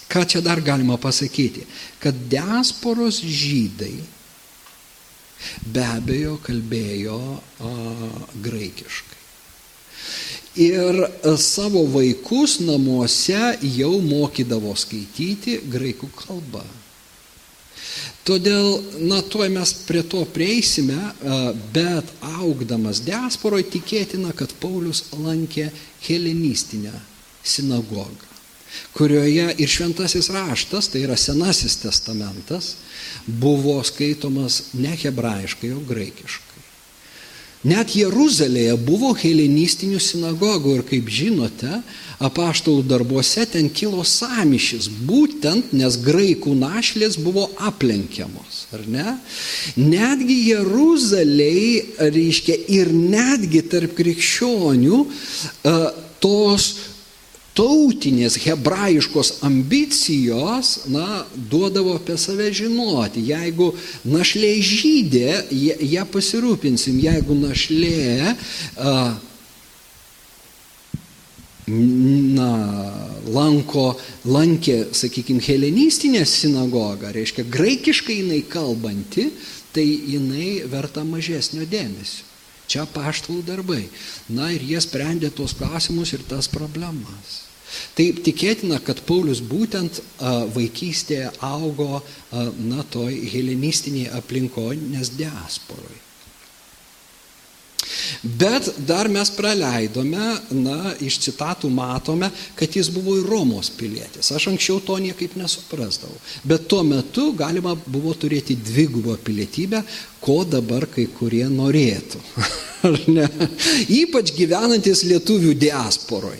Ką čia dar galima pasakyti? Kad diasporos žydai be abejo kalbėjo a, graikiškai. Ir savo vaikus namuose jau mokydavo skaityti graikų kalbą. Todėl, na, tuoj mes prie to prieisime, bet augdamas diasporoje tikėtina, kad Paulius lankė helenistinę sinagogą kurioje ir šventasis raštas, tai yra senasis testamentas, buvo skaitomas ne hebrajiškai, o graikiškai. Net Jeruzalėje buvo helenistinių sinagogų ir kaip žinote, apaštalų darbuose ten kilo samišis, būtent nes graikų našlės buvo aplenkiamos, ar ne? Netgi Jeruzalėje, reiškia, ir netgi tarp krikščionių tos tautinės hebrajiškos ambicijos, na, duodavo apie save žinoti. Jeigu našlė žydė, ją pasirūpinsim, jeigu našlė na, lanko, lankė, sakykime, helenistinę sinagogą, reiškia graikiškai jinai kalbanti, tai jinai verta mažesnio dėmesio. Čia paštalų darbai. Na ir jie sprendė tuos klausimus ir tas problemas. Taip tikėtina, kad Paulius būtent vaikystėje augo, na, toj helenistinėje aplinkoje, nes diasporoj. Bet dar mes praleidome, na, iš citatų matome, kad jis buvo ir Romos pilietis. Aš anksčiau to niekaip nesuprasdavau. Bet tuo metu galima buvo turėti dvigubą pilietybę, ko dabar kai kurie norėtų. [laughs] Ypač gyvenantis lietuvių diasporoj.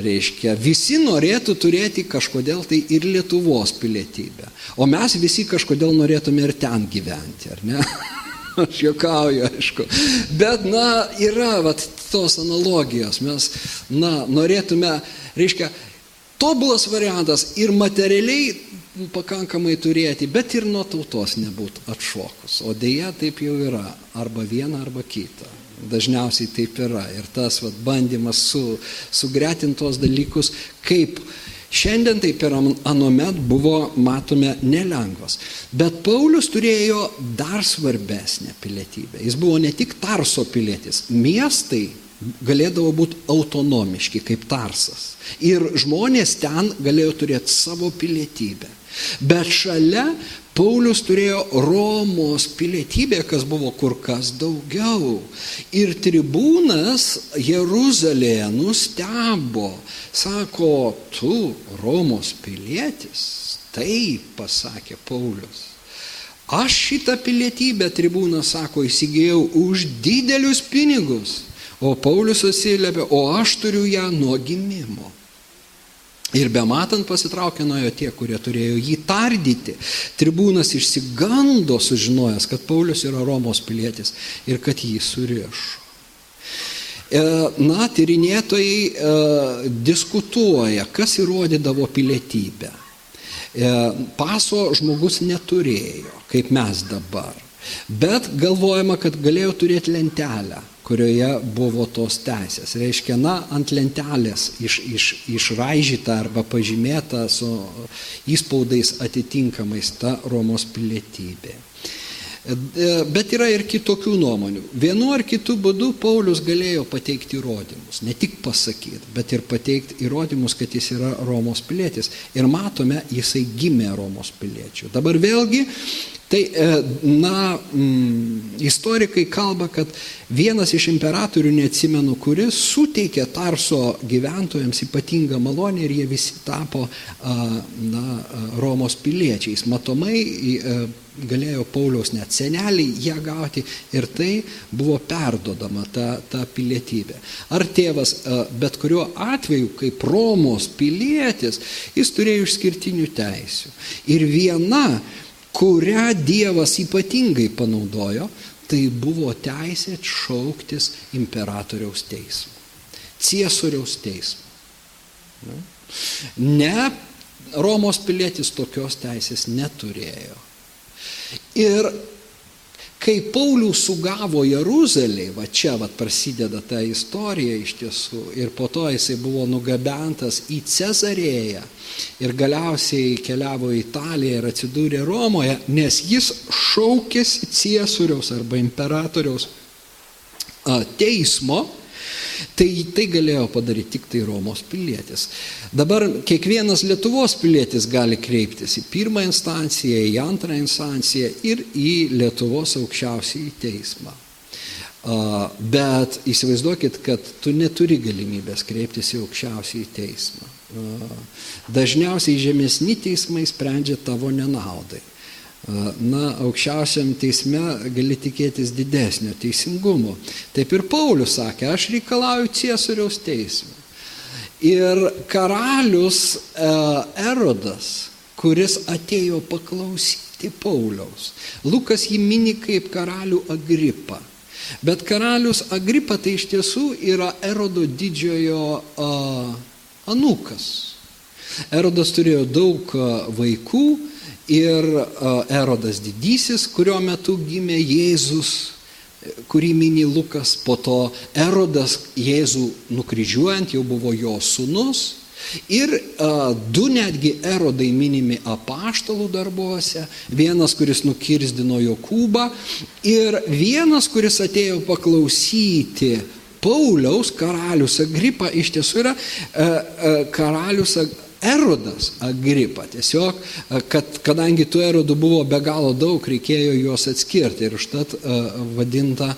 Reiškia, visi norėtų turėti kažkodėl tai ir Lietuvos pilietybę. O mes visi kažkodėl norėtume ir ten gyventi, ar ne? [laughs] Aš juokauju, aišku. Bet, na, yra vat, tos analogijos. Mes, na, norėtume, reiškia, tobulas variantas ir materialiai pakankamai turėti, bet ir nuo tautos nebūtų atšokus. O dėja taip jau yra. Arba viena, arba kita. Dažniausiai taip yra. Ir tas vat, bandymas su, sugretintos dalykus, kaip Šiandien taip ir anomet buvo, matome, nelengvas. Bet Paulius turėjo dar svarbesnę pilietybę. Jis buvo ne tik Tarso pilietis. Miestai galėdavo būti autonomiški kaip Tarsas. Ir žmonės ten galėjo turėti savo pilietybę. Bet šalia Paulius turėjo Romos pilietybę, kas buvo kur kas daugiau. Ir tribūnas Jeruzalėje nustebo, sako, tu Romos pilietis. Taip, pasakė Paulius. Aš šitą pilietybę tribūnas sako įsigijau už didelius pinigus. O Paulius atsiliepia, o aš turiu ją nuo gimimo. Ir be matant pasitraukė nuo jo tie, kurie turėjo jį tardyti. Tribūnas išsigando sužinojęs, kad Paulius yra Romos pilietis ir kad jį surišo. E, na, tyrinėtojai e, diskutuoja, kas įrodydavo pilietybę. E, paso žmogus neturėjo, kaip mes dabar. Bet galvojama, kad galėjo turėti lentelę kurioje buvo tos teisės. Reiškia, na, ant lentelės iš, iš, išraižyta arba pažymėta su įspaudais atitinkamais ta Romos pilietybė. E, bet yra ir kitokių nuomonių. Vienu ar kitu būdu Paulius galėjo pateikti įrodymus. Ne tik pasakyti, bet ir pateikti įrodymus, kad jis yra Romos pilietis. Ir matome, jisai gimė Romos piliečių. Dabar vėlgi Tai, e, na, mm, istorikai kalba, kad vienas iš imperatorių, neatsimenu kuris, suteikė Tarso gyventojams ypatingą malonę ir jie visi tapo, na, Romos piliečiais. Matomai e, galėjo Pauliaus net seneliai ją gauti ir tai buvo perdodama ta, ta pilietybė. Ar tėvas bet kuriuo atveju, kaip Romos pilietis, jis turėjo išskirtinių teisių. Ir viena kurią Dievas ypatingai panaudojo, tai buvo teisė šauktis imperatoriaus teismo. Ciesoriaus teismo. Ne, Romos pilietis tokios teisės neturėjo. Ir Kai Paulių sugavo Jeruzalėje, va čia va prasideda ta istorija iš tiesų, ir po to jisai buvo nugabentas į Cezarėją ir galiausiai keliavo į Italiją ir atsidūrė Romoje, nes jis šaukėsi ciesuriaus arba imperatoriaus teismo Tai tai galėjo padaryti tik tai Romos pilietis. Dabar kiekvienas Lietuvos pilietis gali kreiptis į pirmą instanciją, į antrą instanciją ir į Lietuvos aukščiausiai teismą. Bet įsivaizduokit, kad tu neturi galimybės kreiptis į aukščiausiai teismą. Dažniausiai žemesni teismai sprendžia tavo nenaudai na, aukščiausiam teisme gali tikėtis didesnio teisingumo. Taip ir Paulius sakė, aš reikalauju Ciesoriaus teismo. Ir karalius Erodas, kuris atėjo paklausyti Pauliaus, Lukas jį mini kaip karalių Agripą. Bet karalius Agripa tai iš tiesų yra Erodo didžiojo anukas. Erodas turėjo daug vaikų ir Erodas didysis, kurio metu gimė Jėzus, kurį mini Lukas, po to Erodas Jėzų nukryžiuojant jau buvo jo sunus. Ir a, du netgi erodai minimi apaštalų darbuose, vienas, kuris nukirzdino Jokūbą ir vienas, kuris atėjo paklausyti Pauliaus karalius Agripa, iš tiesų yra a, a, karalius Erodas Agripa. Tiesiog, kad, kadangi tų erodų buvo be galo daug, reikėjo juos atskirti ir užtat vadinta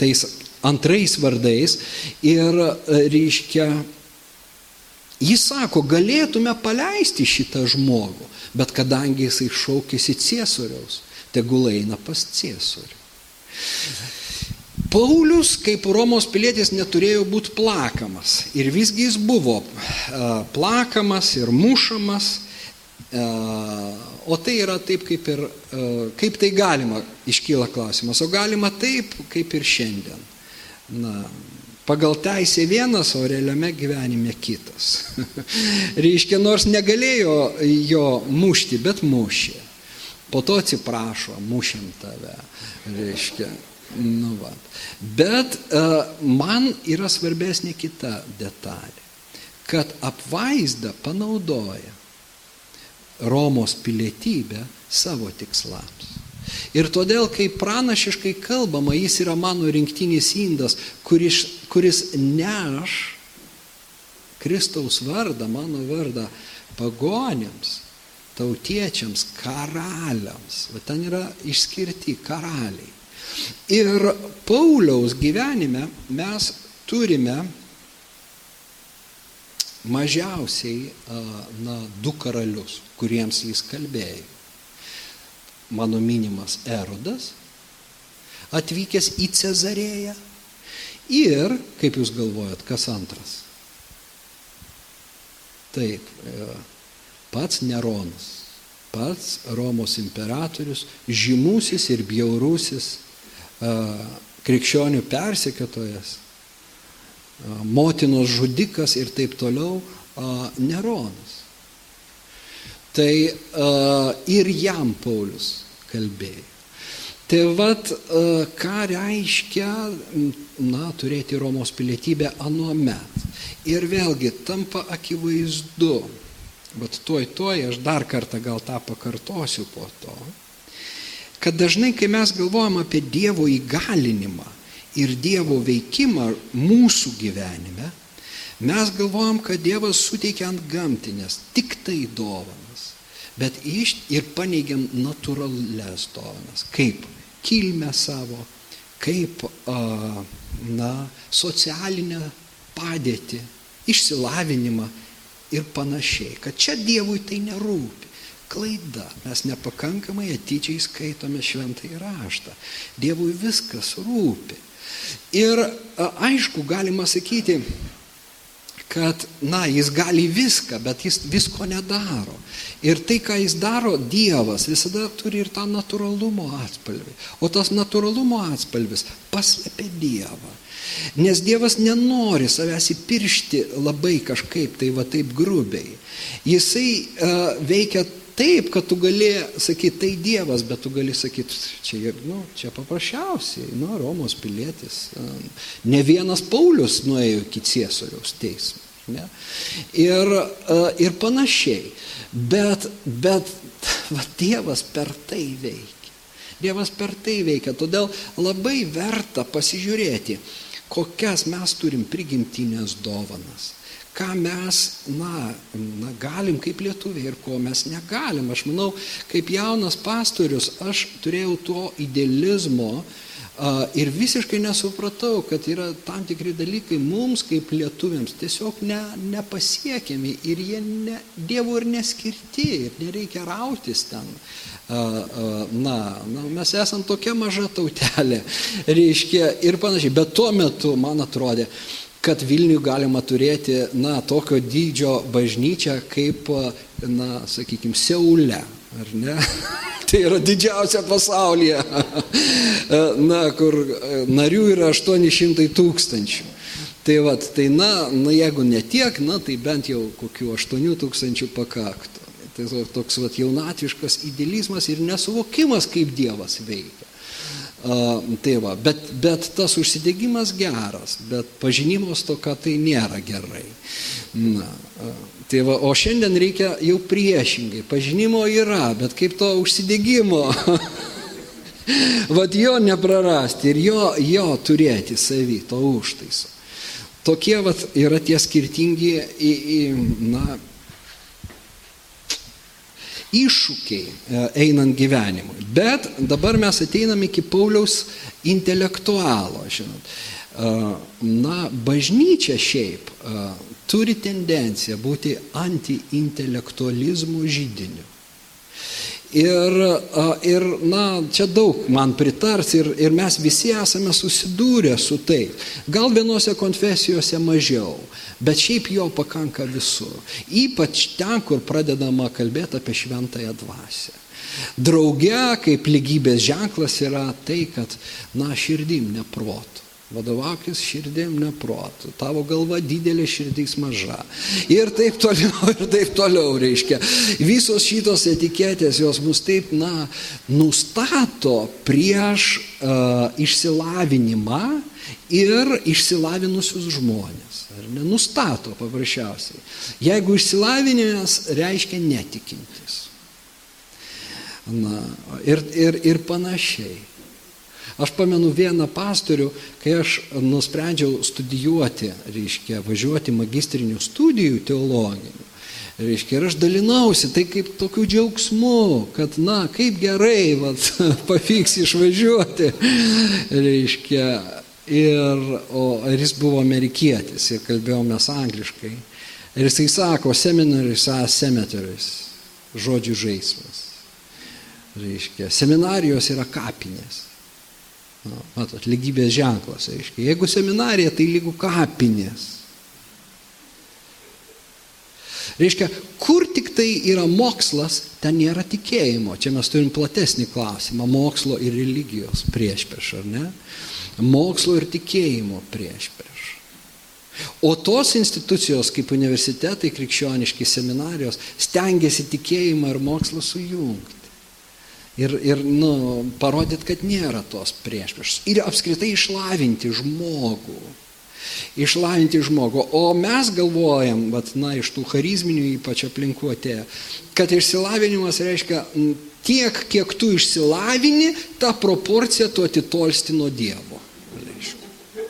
tais antrais vardais. Ir reiškia, jis sako, galėtume paleisti šitą žmogų, bet kadangi jisai šaukėsi ciesoriaus, tegul eina pas ciesorių. Paulius kaip Romos pilietis neturėjo būti plakamas ir visgi jis buvo plakamas ir mušamas, o tai yra taip kaip ir, kaip tai galima, iškyla klausimas, o galima taip kaip ir šiandien. Na, pagal teisę vienas, o realiame gyvenime kitas. [laughs] Reiškia, nors negalėjo jo mušti, bet mušė. Po to atsiprašo, mušim tave. Reiškia, Nu, va. Bet uh, man yra svarbesnė kita detalė, kad apvaizda panaudoja Romos pilietybę savo tikslams. Ir todėl, kai pranašiškai kalbama, jis yra mano rinktinis indas, kuris, kuris neš Kristaus vardą, mano vardą pagonėms, tautiečiams, karaliams. Va ten yra išskirti karaliai. Ir Pauliaus gyvenime mes turime mažiausiai na, du karalius, kuriems jis kalbėjo. Mano minimas Erodas, atvykęs į Cezarėją ir, kaip jūs galvojat, kas antras? Taip, e, pats Neronas, pats Romos imperatorius, žymusis ir bjaurusis krikščionių persekiotojas, motinos žudikas ir taip toliau, Neronas. Tai ir jam Paulius kalbėjo. Tai vad, ką reiškia, na, turėti Romos pilietybę anuomet. Ir vėlgi tampa akivaizdu, bet tuoj tuoj aš dar kartą gal tą pakartosiu po to, kad dažnai, kai mes galvojam apie Dievo įgalinimą ir Dievo veikimą mūsų gyvenime, mes galvojam, kad Dievas suteikia ant gamtinės tik tai dovanas, bet iš ir paneigiam natūrales dovanas, kaip kilmę savo, kaip na, socialinę padėtį, išsilavinimą ir panašiai, kad čia Dievui tai nerūpi. Klaida. Mes nepakankamai atidžiai skaitome šventąjį raštą. Dievui viskas rūpi. Ir aišku, galima sakyti, kad, na, jis gali viską, bet jis visko nedaro. Ir tai, ką jis daro, Dievas visada turi ir tą natūralumo atspalvį. O tas natūralumo atspalvis paslėpia Dievą. Nes Dievas nenori savęs įpiršti labai kažkaip tai va taip grubiai. Jisai uh, veikia taip, kad tu gali sakyti, tai Dievas, bet tu gali sakyti, čia, nu, čia paprasčiausiai, nu, Romos pilietis. Ne vienas Paulius nuėjo iki ciesoriaus teismo. Ne? Ir, ir panašiai. Bet, bet va, Dievas per tai veikia. Dievas per tai veikia. Todėl labai verta pasižiūrėti, kokias mes turim prigimtinės dovanas ką mes, na, na, galim kaip lietuviai ir ko mes negalim. Aš manau, kaip jaunas pastorius, aš turėjau to idealizmo uh, ir visiškai nesupratau, kad yra tam tikri dalykai mums kaip lietuviams tiesiog ne, nepasiekiami ir jie ne, Dievo ir neskirti ir nereikia rautis ten. Uh, uh, na, na, mes esam tokia maža tautelė, [laughs] reiškia ir panašiai, bet tuo metu man atrodė, kad Vilniui galima turėti, na, tokio dydžio bažnyčią kaip, na, sakykime, Seule, ar ne? [laughs] tai yra didžiausia pasaulyje, [laughs] na, kur narių yra 800 tūkstančių. Tai vad, tai na, na, jeigu ne tiek, na, tai bent jau kokių 8 tūkstančių pakaktų. Tai toks vat, jaunatviškas idealizmas ir nesuvokimas, kaip Dievas veikia. Tai va, bet, bet tas užsidėgymas geras, bet pažinimo stoka tai nėra gerai. Na, tai va, o šiandien reikia jau priešingai. Pažinimo yra, bet kaip to užsidėgymo. [laughs] Vat jo neprarasti ir jo, jo turėti savį, to užtaiso. Tokie vat, yra tie skirtingi į, į, na, iššūkiai e, einant gyvenimui. Bet dabar mes ateinam iki Pauliaus intelektualo, žinot. E, na, bažnyčia šiaip e, turi tendenciją būti antiintelektualizmo žydiniu. Ir, ir na, čia daug man pritars ir, ir mes visi esame susidūrę su tai. Gal vienose konfesijose mažiau, bet šiaip jo pakanka visur. Ypač ten, kur pradedama kalbėti apie šventąją dvasę. Drauge, kaip lygybės ženklas yra tai, kad, na, širdim neprotų. Vadovaukis širdim neprotų, tavo galva didelė, širdys maža. Ir taip toliau, [laughs] ir taip toliau, reiškia. Visos šitos etiketės jos mus taip, na, nustato prieš uh, išsilavinimą ir išsilavinusius žmonės. Ar nenustato paprasčiausiai. Jeigu išsilavinimas reiškia netikintis. Na, ir, ir, ir panašiai. Aš pamenu vieną pastorių, kai aš nusprendžiau studijuoti, reiškia, važiuoti magistrinių studijų teologinių. Reiškia, ir aš dalinausi tai kaip tokiu džiaugsmu, kad, na, kaip gerai, vat, [laughs] pavyks išvažiuoti. Reiškia, ir, o, ir jis buvo amerikietis ir kalbėjomės angliškai. Ir jisai sako, seminaris, a, semetaris, žodžių žaismas. Reiškia, seminarijos yra kapinės. Nu, matot, lygybės ženklas, aiškiai. Jeigu seminarija, tai lygų kapinės. Reiškia, kur tik tai yra mokslas, ten nėra tikėjimo. Čia mes turim platesnį klausimą - mokslo ir religijos prieš prieš, ar ne? Mokslo ir tikėjimo prieš prieš. O tos institucijos kaip universitetai, krikščioniški seminarijos stengiasi tikėjimą ir mokslą sujungti ir, ir nu, parodyti, kad nėra tos priešpriešos. Ir apskritai išlavinti žmogų. Išlavinti žmogų. O mes galvojam, vat, na, iš tų charizminių ypač aplinkuotė, kad išsilavinimas reiškia tiek, kiek tu išsilavini, tą proporciją tu atitolsti nuo Dievo. Reiškia.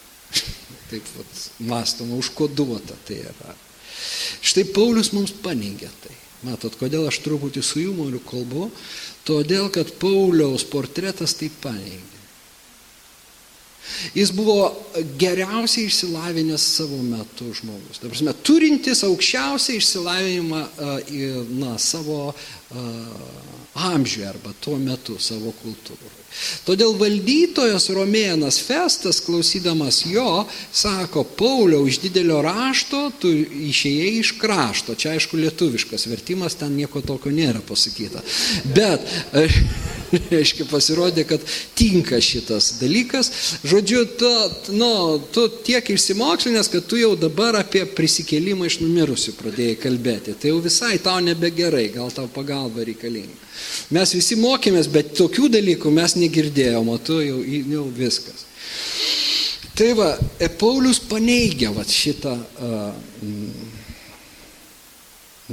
[laughs] Taip vat, mąstoma, užkoduota tai yra. Štai Paulius mums paneigia tai. Matot, kodėl aš truputį su humoru kalbu? Todėl, kad Pauliaus portretas tai paneigia. Jis buvo geriausiai išsilavinęs savo metu žmogus. Ta prasme, turintis aukščiausią išsilavinimą na, savo amžiuje arba tuo metu savo kultūroje. Todėl valdytojas Romėnas Festas, klausydamas jo, sako, Pauliau, iš didelio rašto tu išėjai iš krašto. Čia aišku lietuviškas vertimas, ten nieko tokio nėra pasakyta. Bet, [laughs] reiškia, pasirodė, kad tinka šitas dalykas. Žodžiu, tu, nu, tu tiek išsimokslinęs, kad tu jau dabar apie prisikėlimą iš numirusių pradėjai kalbėti. Tai jau visai tau nebegerai, gal tau pagalba reikalinga. Mes visi mokėmės, bet tokių dalykų mes negirdėjom, o tu jau, jau viskas. Tai va, e, Paulius paneigia va, šitą,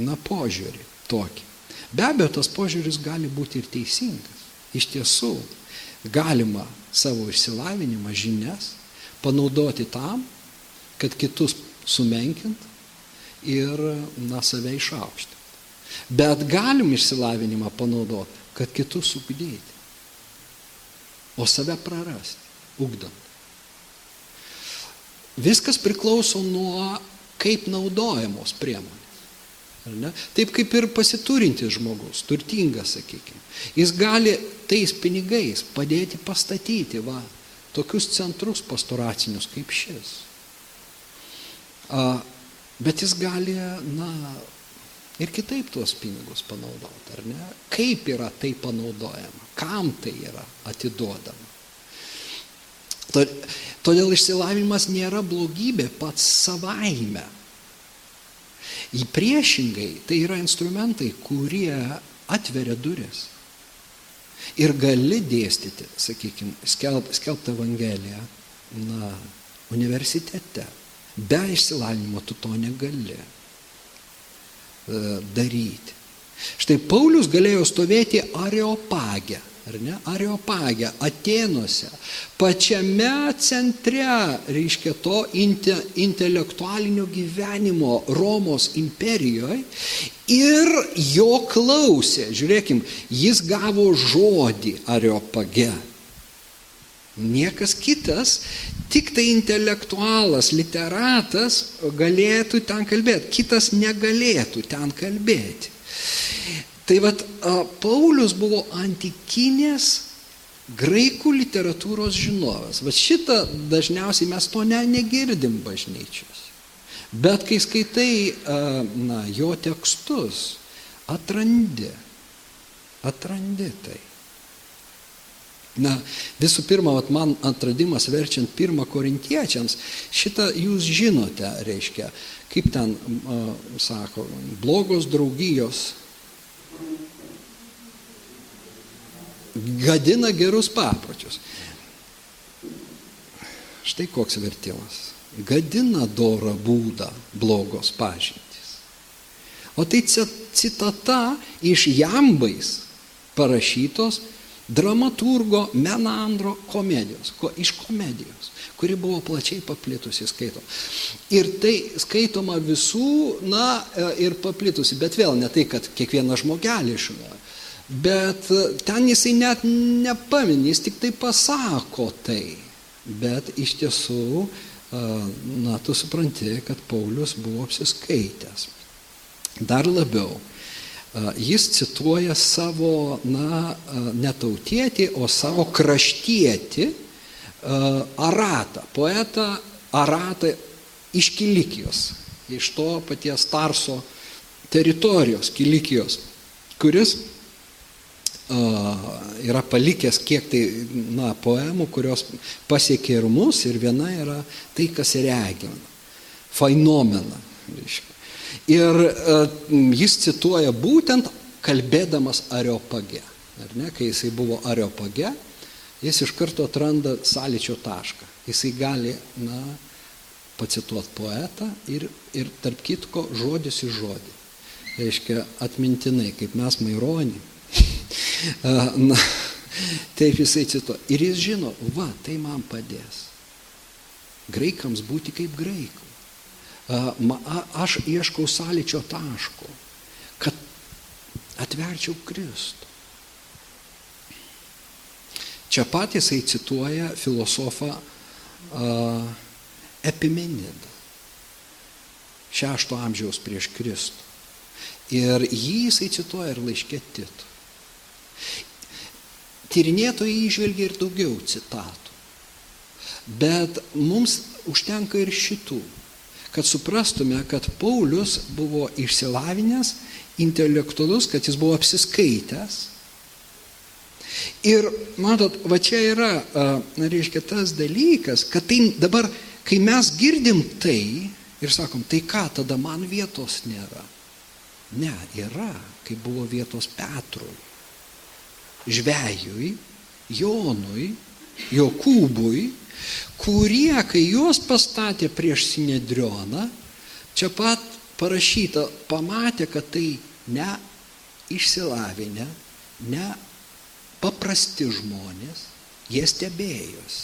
na, požiūrį tokį. Be abejo, tas požiūris gali būti ir teisingas. Iš tiesų, galima savo išsilavinimą, žinias panaudoti tam, kad kitus sumenkint ir, na, save išaukšti. Bet galim išsilavinimą panaudoti, kad kitus ugdyti, o save prarasti, ugdant. Viskas priklauso nuo kaip naudojamos priemonės. Taip kaip ir pasiturintis žmogus, turtingas, sakykime. Jis gali tais pinigais padėti pastatyti va, tokius centrus pastoracinius kaip šis. A, bet jis gali, na, ir kitaip tuos pinigus panaudoti, ar ne? Kaip yra tai panaudojama, kam tai yra atiduodama. Todėl išsilavinimas nėra blogybė pats savaime. Į priešingai tai yra instrumentai, kurie atveria duris. Ir gali dėstyti, sakykime, skelbti skelb Evangeliją, na, universitete. Be išsilavinimo tu to negali e, daryti. Štai Paulius galėjo stovėti Areopagę ar ne, Areopagė, Atenuose, pačiame centre, reiškia, to inte, intelektualinio gyvenimo Romos imperijoje ir jo klausė, žiūrėkim, jis gavo žodį Areopage. Niekas kitas, tik tai intelektualas, literatas galėtų ten kalbėti, kitas negalėtų ten kalbėti. Tai vad Paulius buvo antikinės graikų literatūros žinovas. Va šitą dažniausiai mes to ne, negirdim bažnyčios. Bet kai skaitai na, jo tekstus, atrandi, atrandi tai. Na, visų pirma, vat, man atradimas verčiant pirmą korintiečiams, šitą jūs žinote, reiškia, kaip ten a, sako, blogos draugijos gadina gerus papročius. Štai koks vertimas. Gadina dorą būdą blogos pažintys. O tai citata iš jambais parašytos dramaturgo Menandro komedijos, ko, iš komedijos, kuri buvo plačiai paplitusi skaito. Ir tai skaitoma visų, na, ir paplitusi, bet vėl ne tai, kad kiekvienas žmogelis žinojo, Bet e, ten jisai net nepaminė, jis tik tai pasako tai. Bet iš tiesų, e, na, tu supranti, kad Paulius buvo apsiskaitęs. Dar labiau, e, jis cituoja savo, na, netautietį, o savo kraštietį Aratą, poetą Aratą iš Kilikijos, iš to paties Tarso teritorijos Kilikijos, kuris yra palikęs kiek tai na, poemų, kurios pasiekė ir mus, ir viena yra tai, kas regina. Fainomena. Ir jis cituoja būtent kalbėdamas Areopage. Ar ne, kai jisai buvo Areopage, jis iš karto atranda sąlyčio tašką. Jisai gali, na, pacituoti poetą ir, ir tarp kitko žodis į žodį. Reiškia atmintinai, kaip mes Maironį Na, taip jisai cituoja. Ir jis žino, va, tai man padės. Graikams būti kaip graikų. Aš ieškau sąlyčio taško, kad atverčiau Kristų. Čia pat jisai cituoja filosofą uh, Epimenidą, šešto amžiaus prieš Kristų. Ir jį jisai cituoja ir laiškė Titu. Tyrinėtojai išvelgia ir daugiau citatų. Bet mums užtenka ir šitų, kad suprastume, kad Paulius buvo išsilavinęs, intelektualus, kad jis buvo apsiskaitęs. Ir matot, va čia yra, reiškia, tas dalykas, kad tai dabar, kai mes girdim tai ir sakom, tai ką, tada man vietos nėra. Ne, yra, kai buvo vietos Petrui žvėjui, Jonui, Jokūbui, kurie, kai juos pastatė prieš Sinedrioną, čia pat parašyta, pamatė, kad tai ne išsilavinę, ne paprasti žmonės, jie stebėjosi,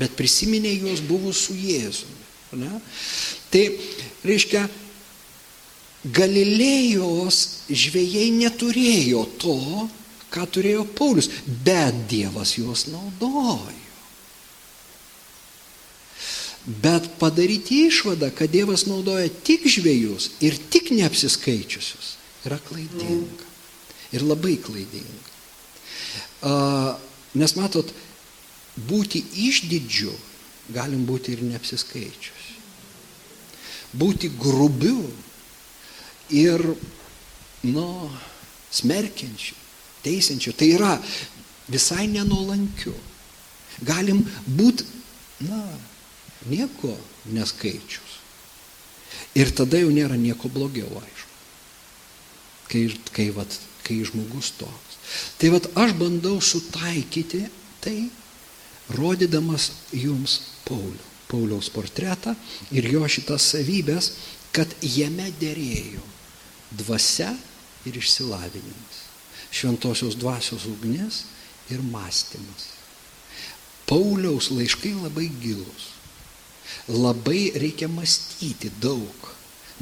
bet prisiminė juos buvus su Jėzumi. Ne? Tai reiškia, Galilėjos žvėjai neturėjo to, ką turėjo Paulius, bet Dievas juos naudojo. Bet padaryti išvadą, kad Dievas naudoja tik žvėjus ir tik neapsiskaičiusius, yra klaidinga. Ir labai klaidinga. Nes matot, būti išdidžiu galim būti ir neapsiskaičius. Būti grubiu ir, nu, smerkiančiu teisiančių, tai yra visai nenuolankių. Galim būti, na, nieko neskaičius. Ir tada jau nėra nieko blogiau, aišku. Kai, kai, vat, kai žmogus toks. Tai vat aš bandau sutaikyti tai, rodydamas jums Paulių. Pauliaus portretą ir jo šitas savybės, kad jame dėrėjo dvasia ir išsilavinimas, šventosios dvasios ugnis ir mąstymas. Pauliaus laiškai labai gilus. Labai reikia mąstyti daug,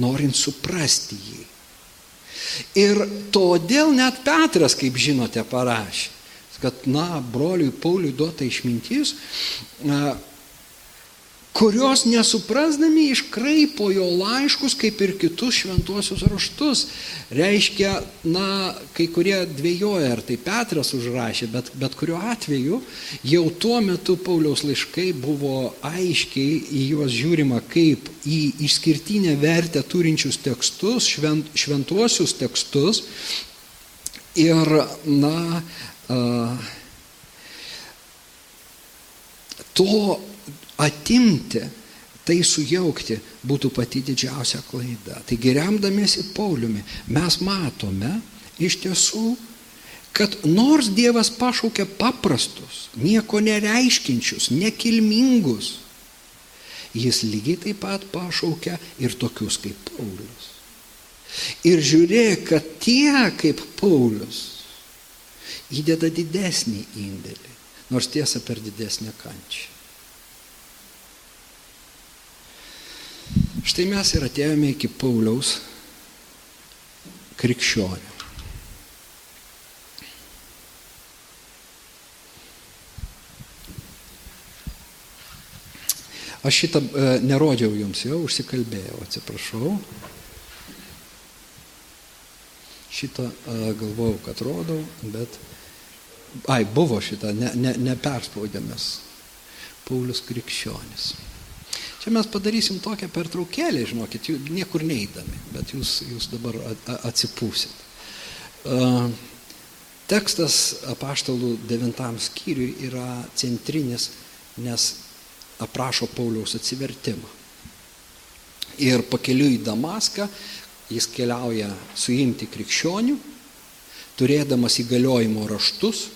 norint suprasti jį. Ir todėl net Petras, kaip žinote, parašė, kad, na, broliui Pauliui duota išmintis, kurios nesuprasdami iškraipo jo laiškus, kaip ir kitus šventuosius raštus. Reiškia, na, kai kurie dvėjoja, ar tai Petras užrašė, bet, bet kuriuo atveju jau tuo metu Pauliaus laiškai buvo aiškiai į juos žiūrima kaip į išskirtinę vertę turinčius tekstus, švent, šventuosius tekstus. Ir, na, to atimti, tai sujaukti būtų pati didžiausia klaida. Taigi remdamiesi Pauliumi mes matome iš tiesų, kad nors Dievas pašaukia paprastus, nieko nereiškinčius, nekilmingus, jis lygiai taip pat pašaukia ir tokius kaip Paulius. Ir žiūrėk, kad tie kaip Paulius įdeda didesnį indėlį, nors tiesa per didesnę kančią. Štai mes ir atėjome iki Pauliaus krikščionio. Aš šitą e, nerodžiau jums, jau užsikalbėjau, atsiprašau. Šitą e, galvojau, kad rodau, bet... Ai, buvo šitą, neperspaudėmės. Ne, ne Paulius krikščionis. Čia mes padarysim tokią pertraukėlę, žinokit, niekur neįdami, bet jūs, jūs dabar atsipūsit. Tekstas apaštalų devintam skyriui yra centrinis, nes aprašo Pauliaus atsivertimą. Ir pakeliu į Damaską jis keliauja suimti krikščionių, turėdamas įgaliojimo raštus,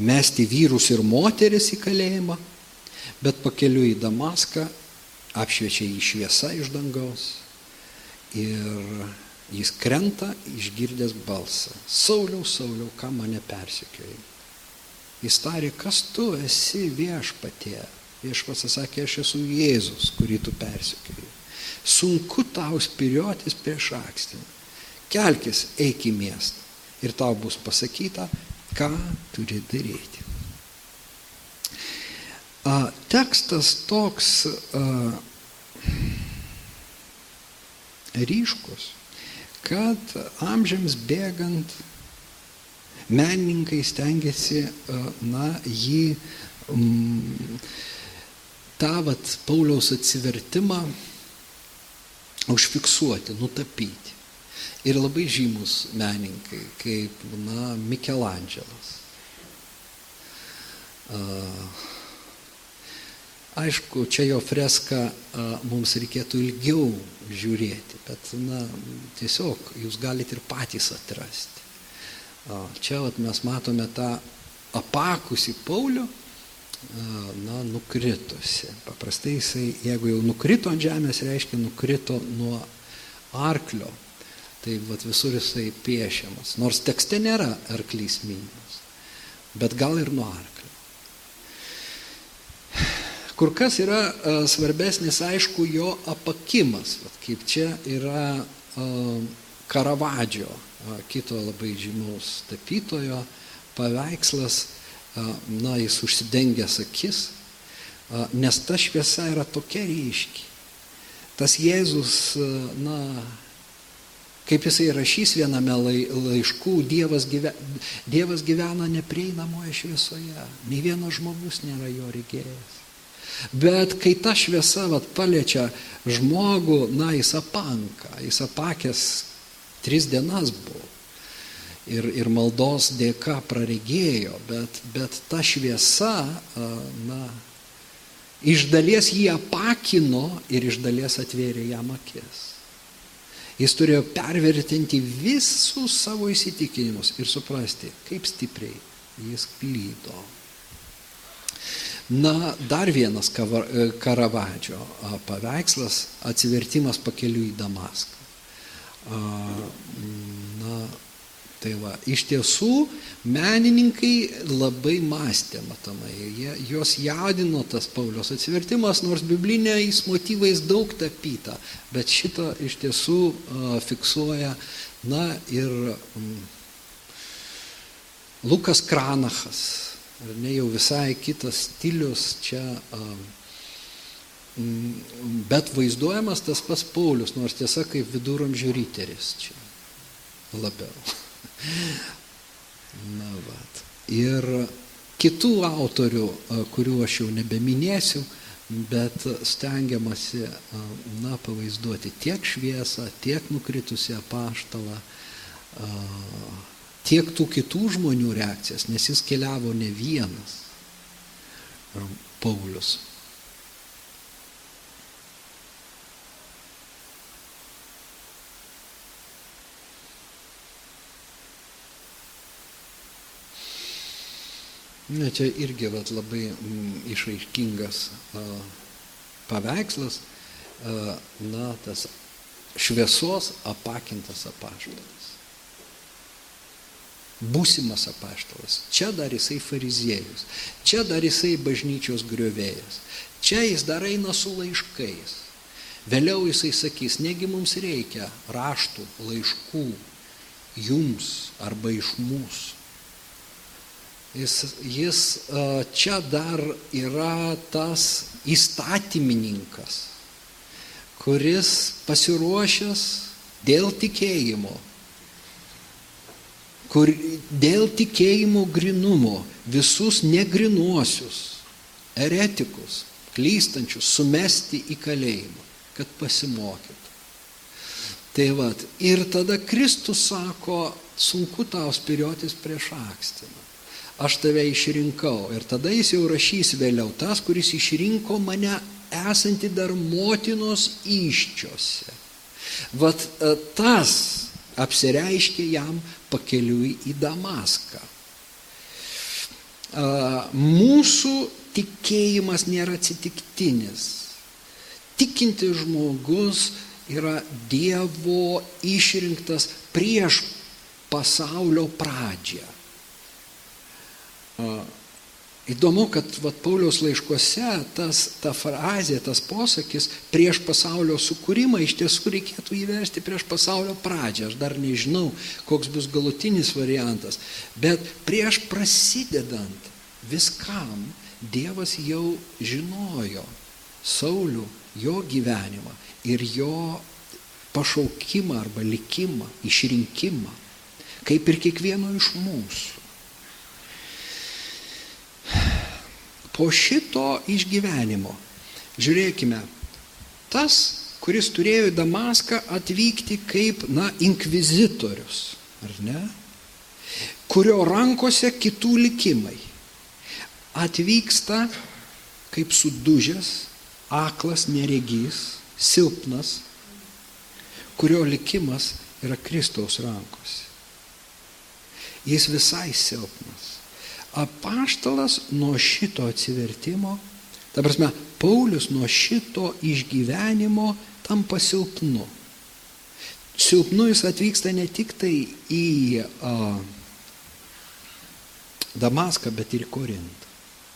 mesti vyrus ir moteris į kalėjimą Bet pakeliu į Damaską apšviečia jį šviesa iš dangaus ir jis krenta išgirdęs balsą. Sauliau, Sauliau, ką mane persikioji? Jis tarė, kas tu esi viešpatie? Viešpats sakė, aš esu Jėzus, kurį tu persikioji. Sunku tau spiriotis prieš akstį. Kelkis, eik į miestą ir tau bus pasakyta, ką turi daryti a, tekstas toks a, ryškus, kad amžiams bėgant menininkai stengiasi, na, jį m, tą vat Pauliaus atsivertimą užfiksuoti, nutapyti. Ir labai žymus menininkai, kaip, na, Mikelandželas. Uh, Aišku, čia jo freską mums reikėtų ilgiau žiūrėti, bet na, tiesiog jūs galite ir patys atrasti. Čia vat, mes matome tą apakusį Paulių, na, nukritusi. Paprastai jisai, jeigu jau nukrito ant žemės, reiškia nukrito nuo arklio. Tai vat, visur jisai piešiamas. Nors tekste nėra arklys minimas, bet gal ir nuo arklio. Kur kas yra uh, svarbesnis, aišku, jo apakimas, vat, kaip čia yra uh, Karavadžio, uh, kito labai žymaus tapytojo paveikslas, na, jis užsidengęs akis, nes ta šviesa yra tokia ryški. Tas Jėzus, na, kaip jisai rašys viename laiškų, Dievas, gyve, Dievas gyvena neprieinamoje šviesoje, nei vienas žmogus nėra jo regėjęs. Bet kai ta šviesa vat, paliečia žmogų, na, jis apanka, jis apakęs tris dienas buvo. ir, ir maldos dėka praregėjo, bet, bet ta šviesa, na, iš dalies jį apakino ir iš dalies atvėrė jam akis. Jis turėjo pervertinti visus savo įsitikinimus ir suprasti, kaip stipriai jis klydo. Na, dar vienas Karavadžio paveikslas - atsivertimas pakeliu į Damaską. Na, Tai va, iš tiesų menininkai labai mąstė, matomai, jie, juos jaudino tas Paulios atsivertimas, nors bibliniais motyvais daug tapyta, bet šitą iš tiesų fiksuoja, na ir um, Lukas Kranachas, ar ne jau visai kitas stilius čia, bet vaizduojamas tas pas Paulius, nors tiesa kaip viduramžių ryteris čia labiau. [laughs] Na, vat. Ir kitų autorių, kurių aš jau nebeminėsiu, bet stengiamasi, na, pavaizduoti tiek šviesą, tiek nukritusią paštalą, tiek tų kitų žmonių reakcijas, nes jis keliavo ne vienas, Paulius. Ne, čia irgi vat, labai mm, išaiškingas a, paveikslas, a, na, tas šviesos apakintas apaštalas. Būsimas apaštalas. Čia dar jisai fariziejus, čia dar jisai bažnyčios griovėjas, čia jis dar eina su laiškais. Vėliau jisai sakys, negi mums reikia raštų, laiškų jums arba iš mūsų Jis, jis čia dar yra tas įstatymininkas, kuris pasiruošęs dėl tikėjimo, kur dėl tikėjimo grinumo visus negrinuosius, eretikus, klystančius sumesti į kalėjimą, kad pasimokytų. Tai vad, ir tada Kristus sako, sunku tau spiriotis prieš akstiną aš tave išrinkau. Ir tada jis jau rašys vėliau, tas, kuris išrinko mane esanti dar motinos iščiose. Vat e, tas apsireiškė jam pakeliui į Damaską. Mūsų tikėjimas nėra atsitiktinis. Tikintis žmogus yra Dievo išrinktas prieš pasaulio pradžią. Įdomu, kad vat, Pauliaus laiškuose tas, ta frazė, tas posakis prieš pasaulio sukūrimą iš tiesų reikėtų įversti prieš pasaulio pradžią. Aš dar nežinau, koks bus galutinis variantas. Bet prieš prasidedant viskam Dievas jau žinojo Saulių, jo gyvenimą ir jo pašaukimą arba likimą, išrinkimą, kaip ir kiekvieno iš mūsų. Po šito išgyvenimo, žiūrėkime, tas, kuris turėjo į Damaską atvykti kaip, na, inkvizitorius, ar ne, kurio rankose kitų likimai, atvyksta kaip sudužęs, aklas, neregys, silpnas, kurio likimas yra Kristaus rankose. Jis visai silpnas apaštalas nuo šito atsivertimo, ta prasme, Paulius nuo šito išgyvenimo tampa silpnu. Silpnu jis atvyksta ne tik tai į a, Damaską, bet ir Korintą.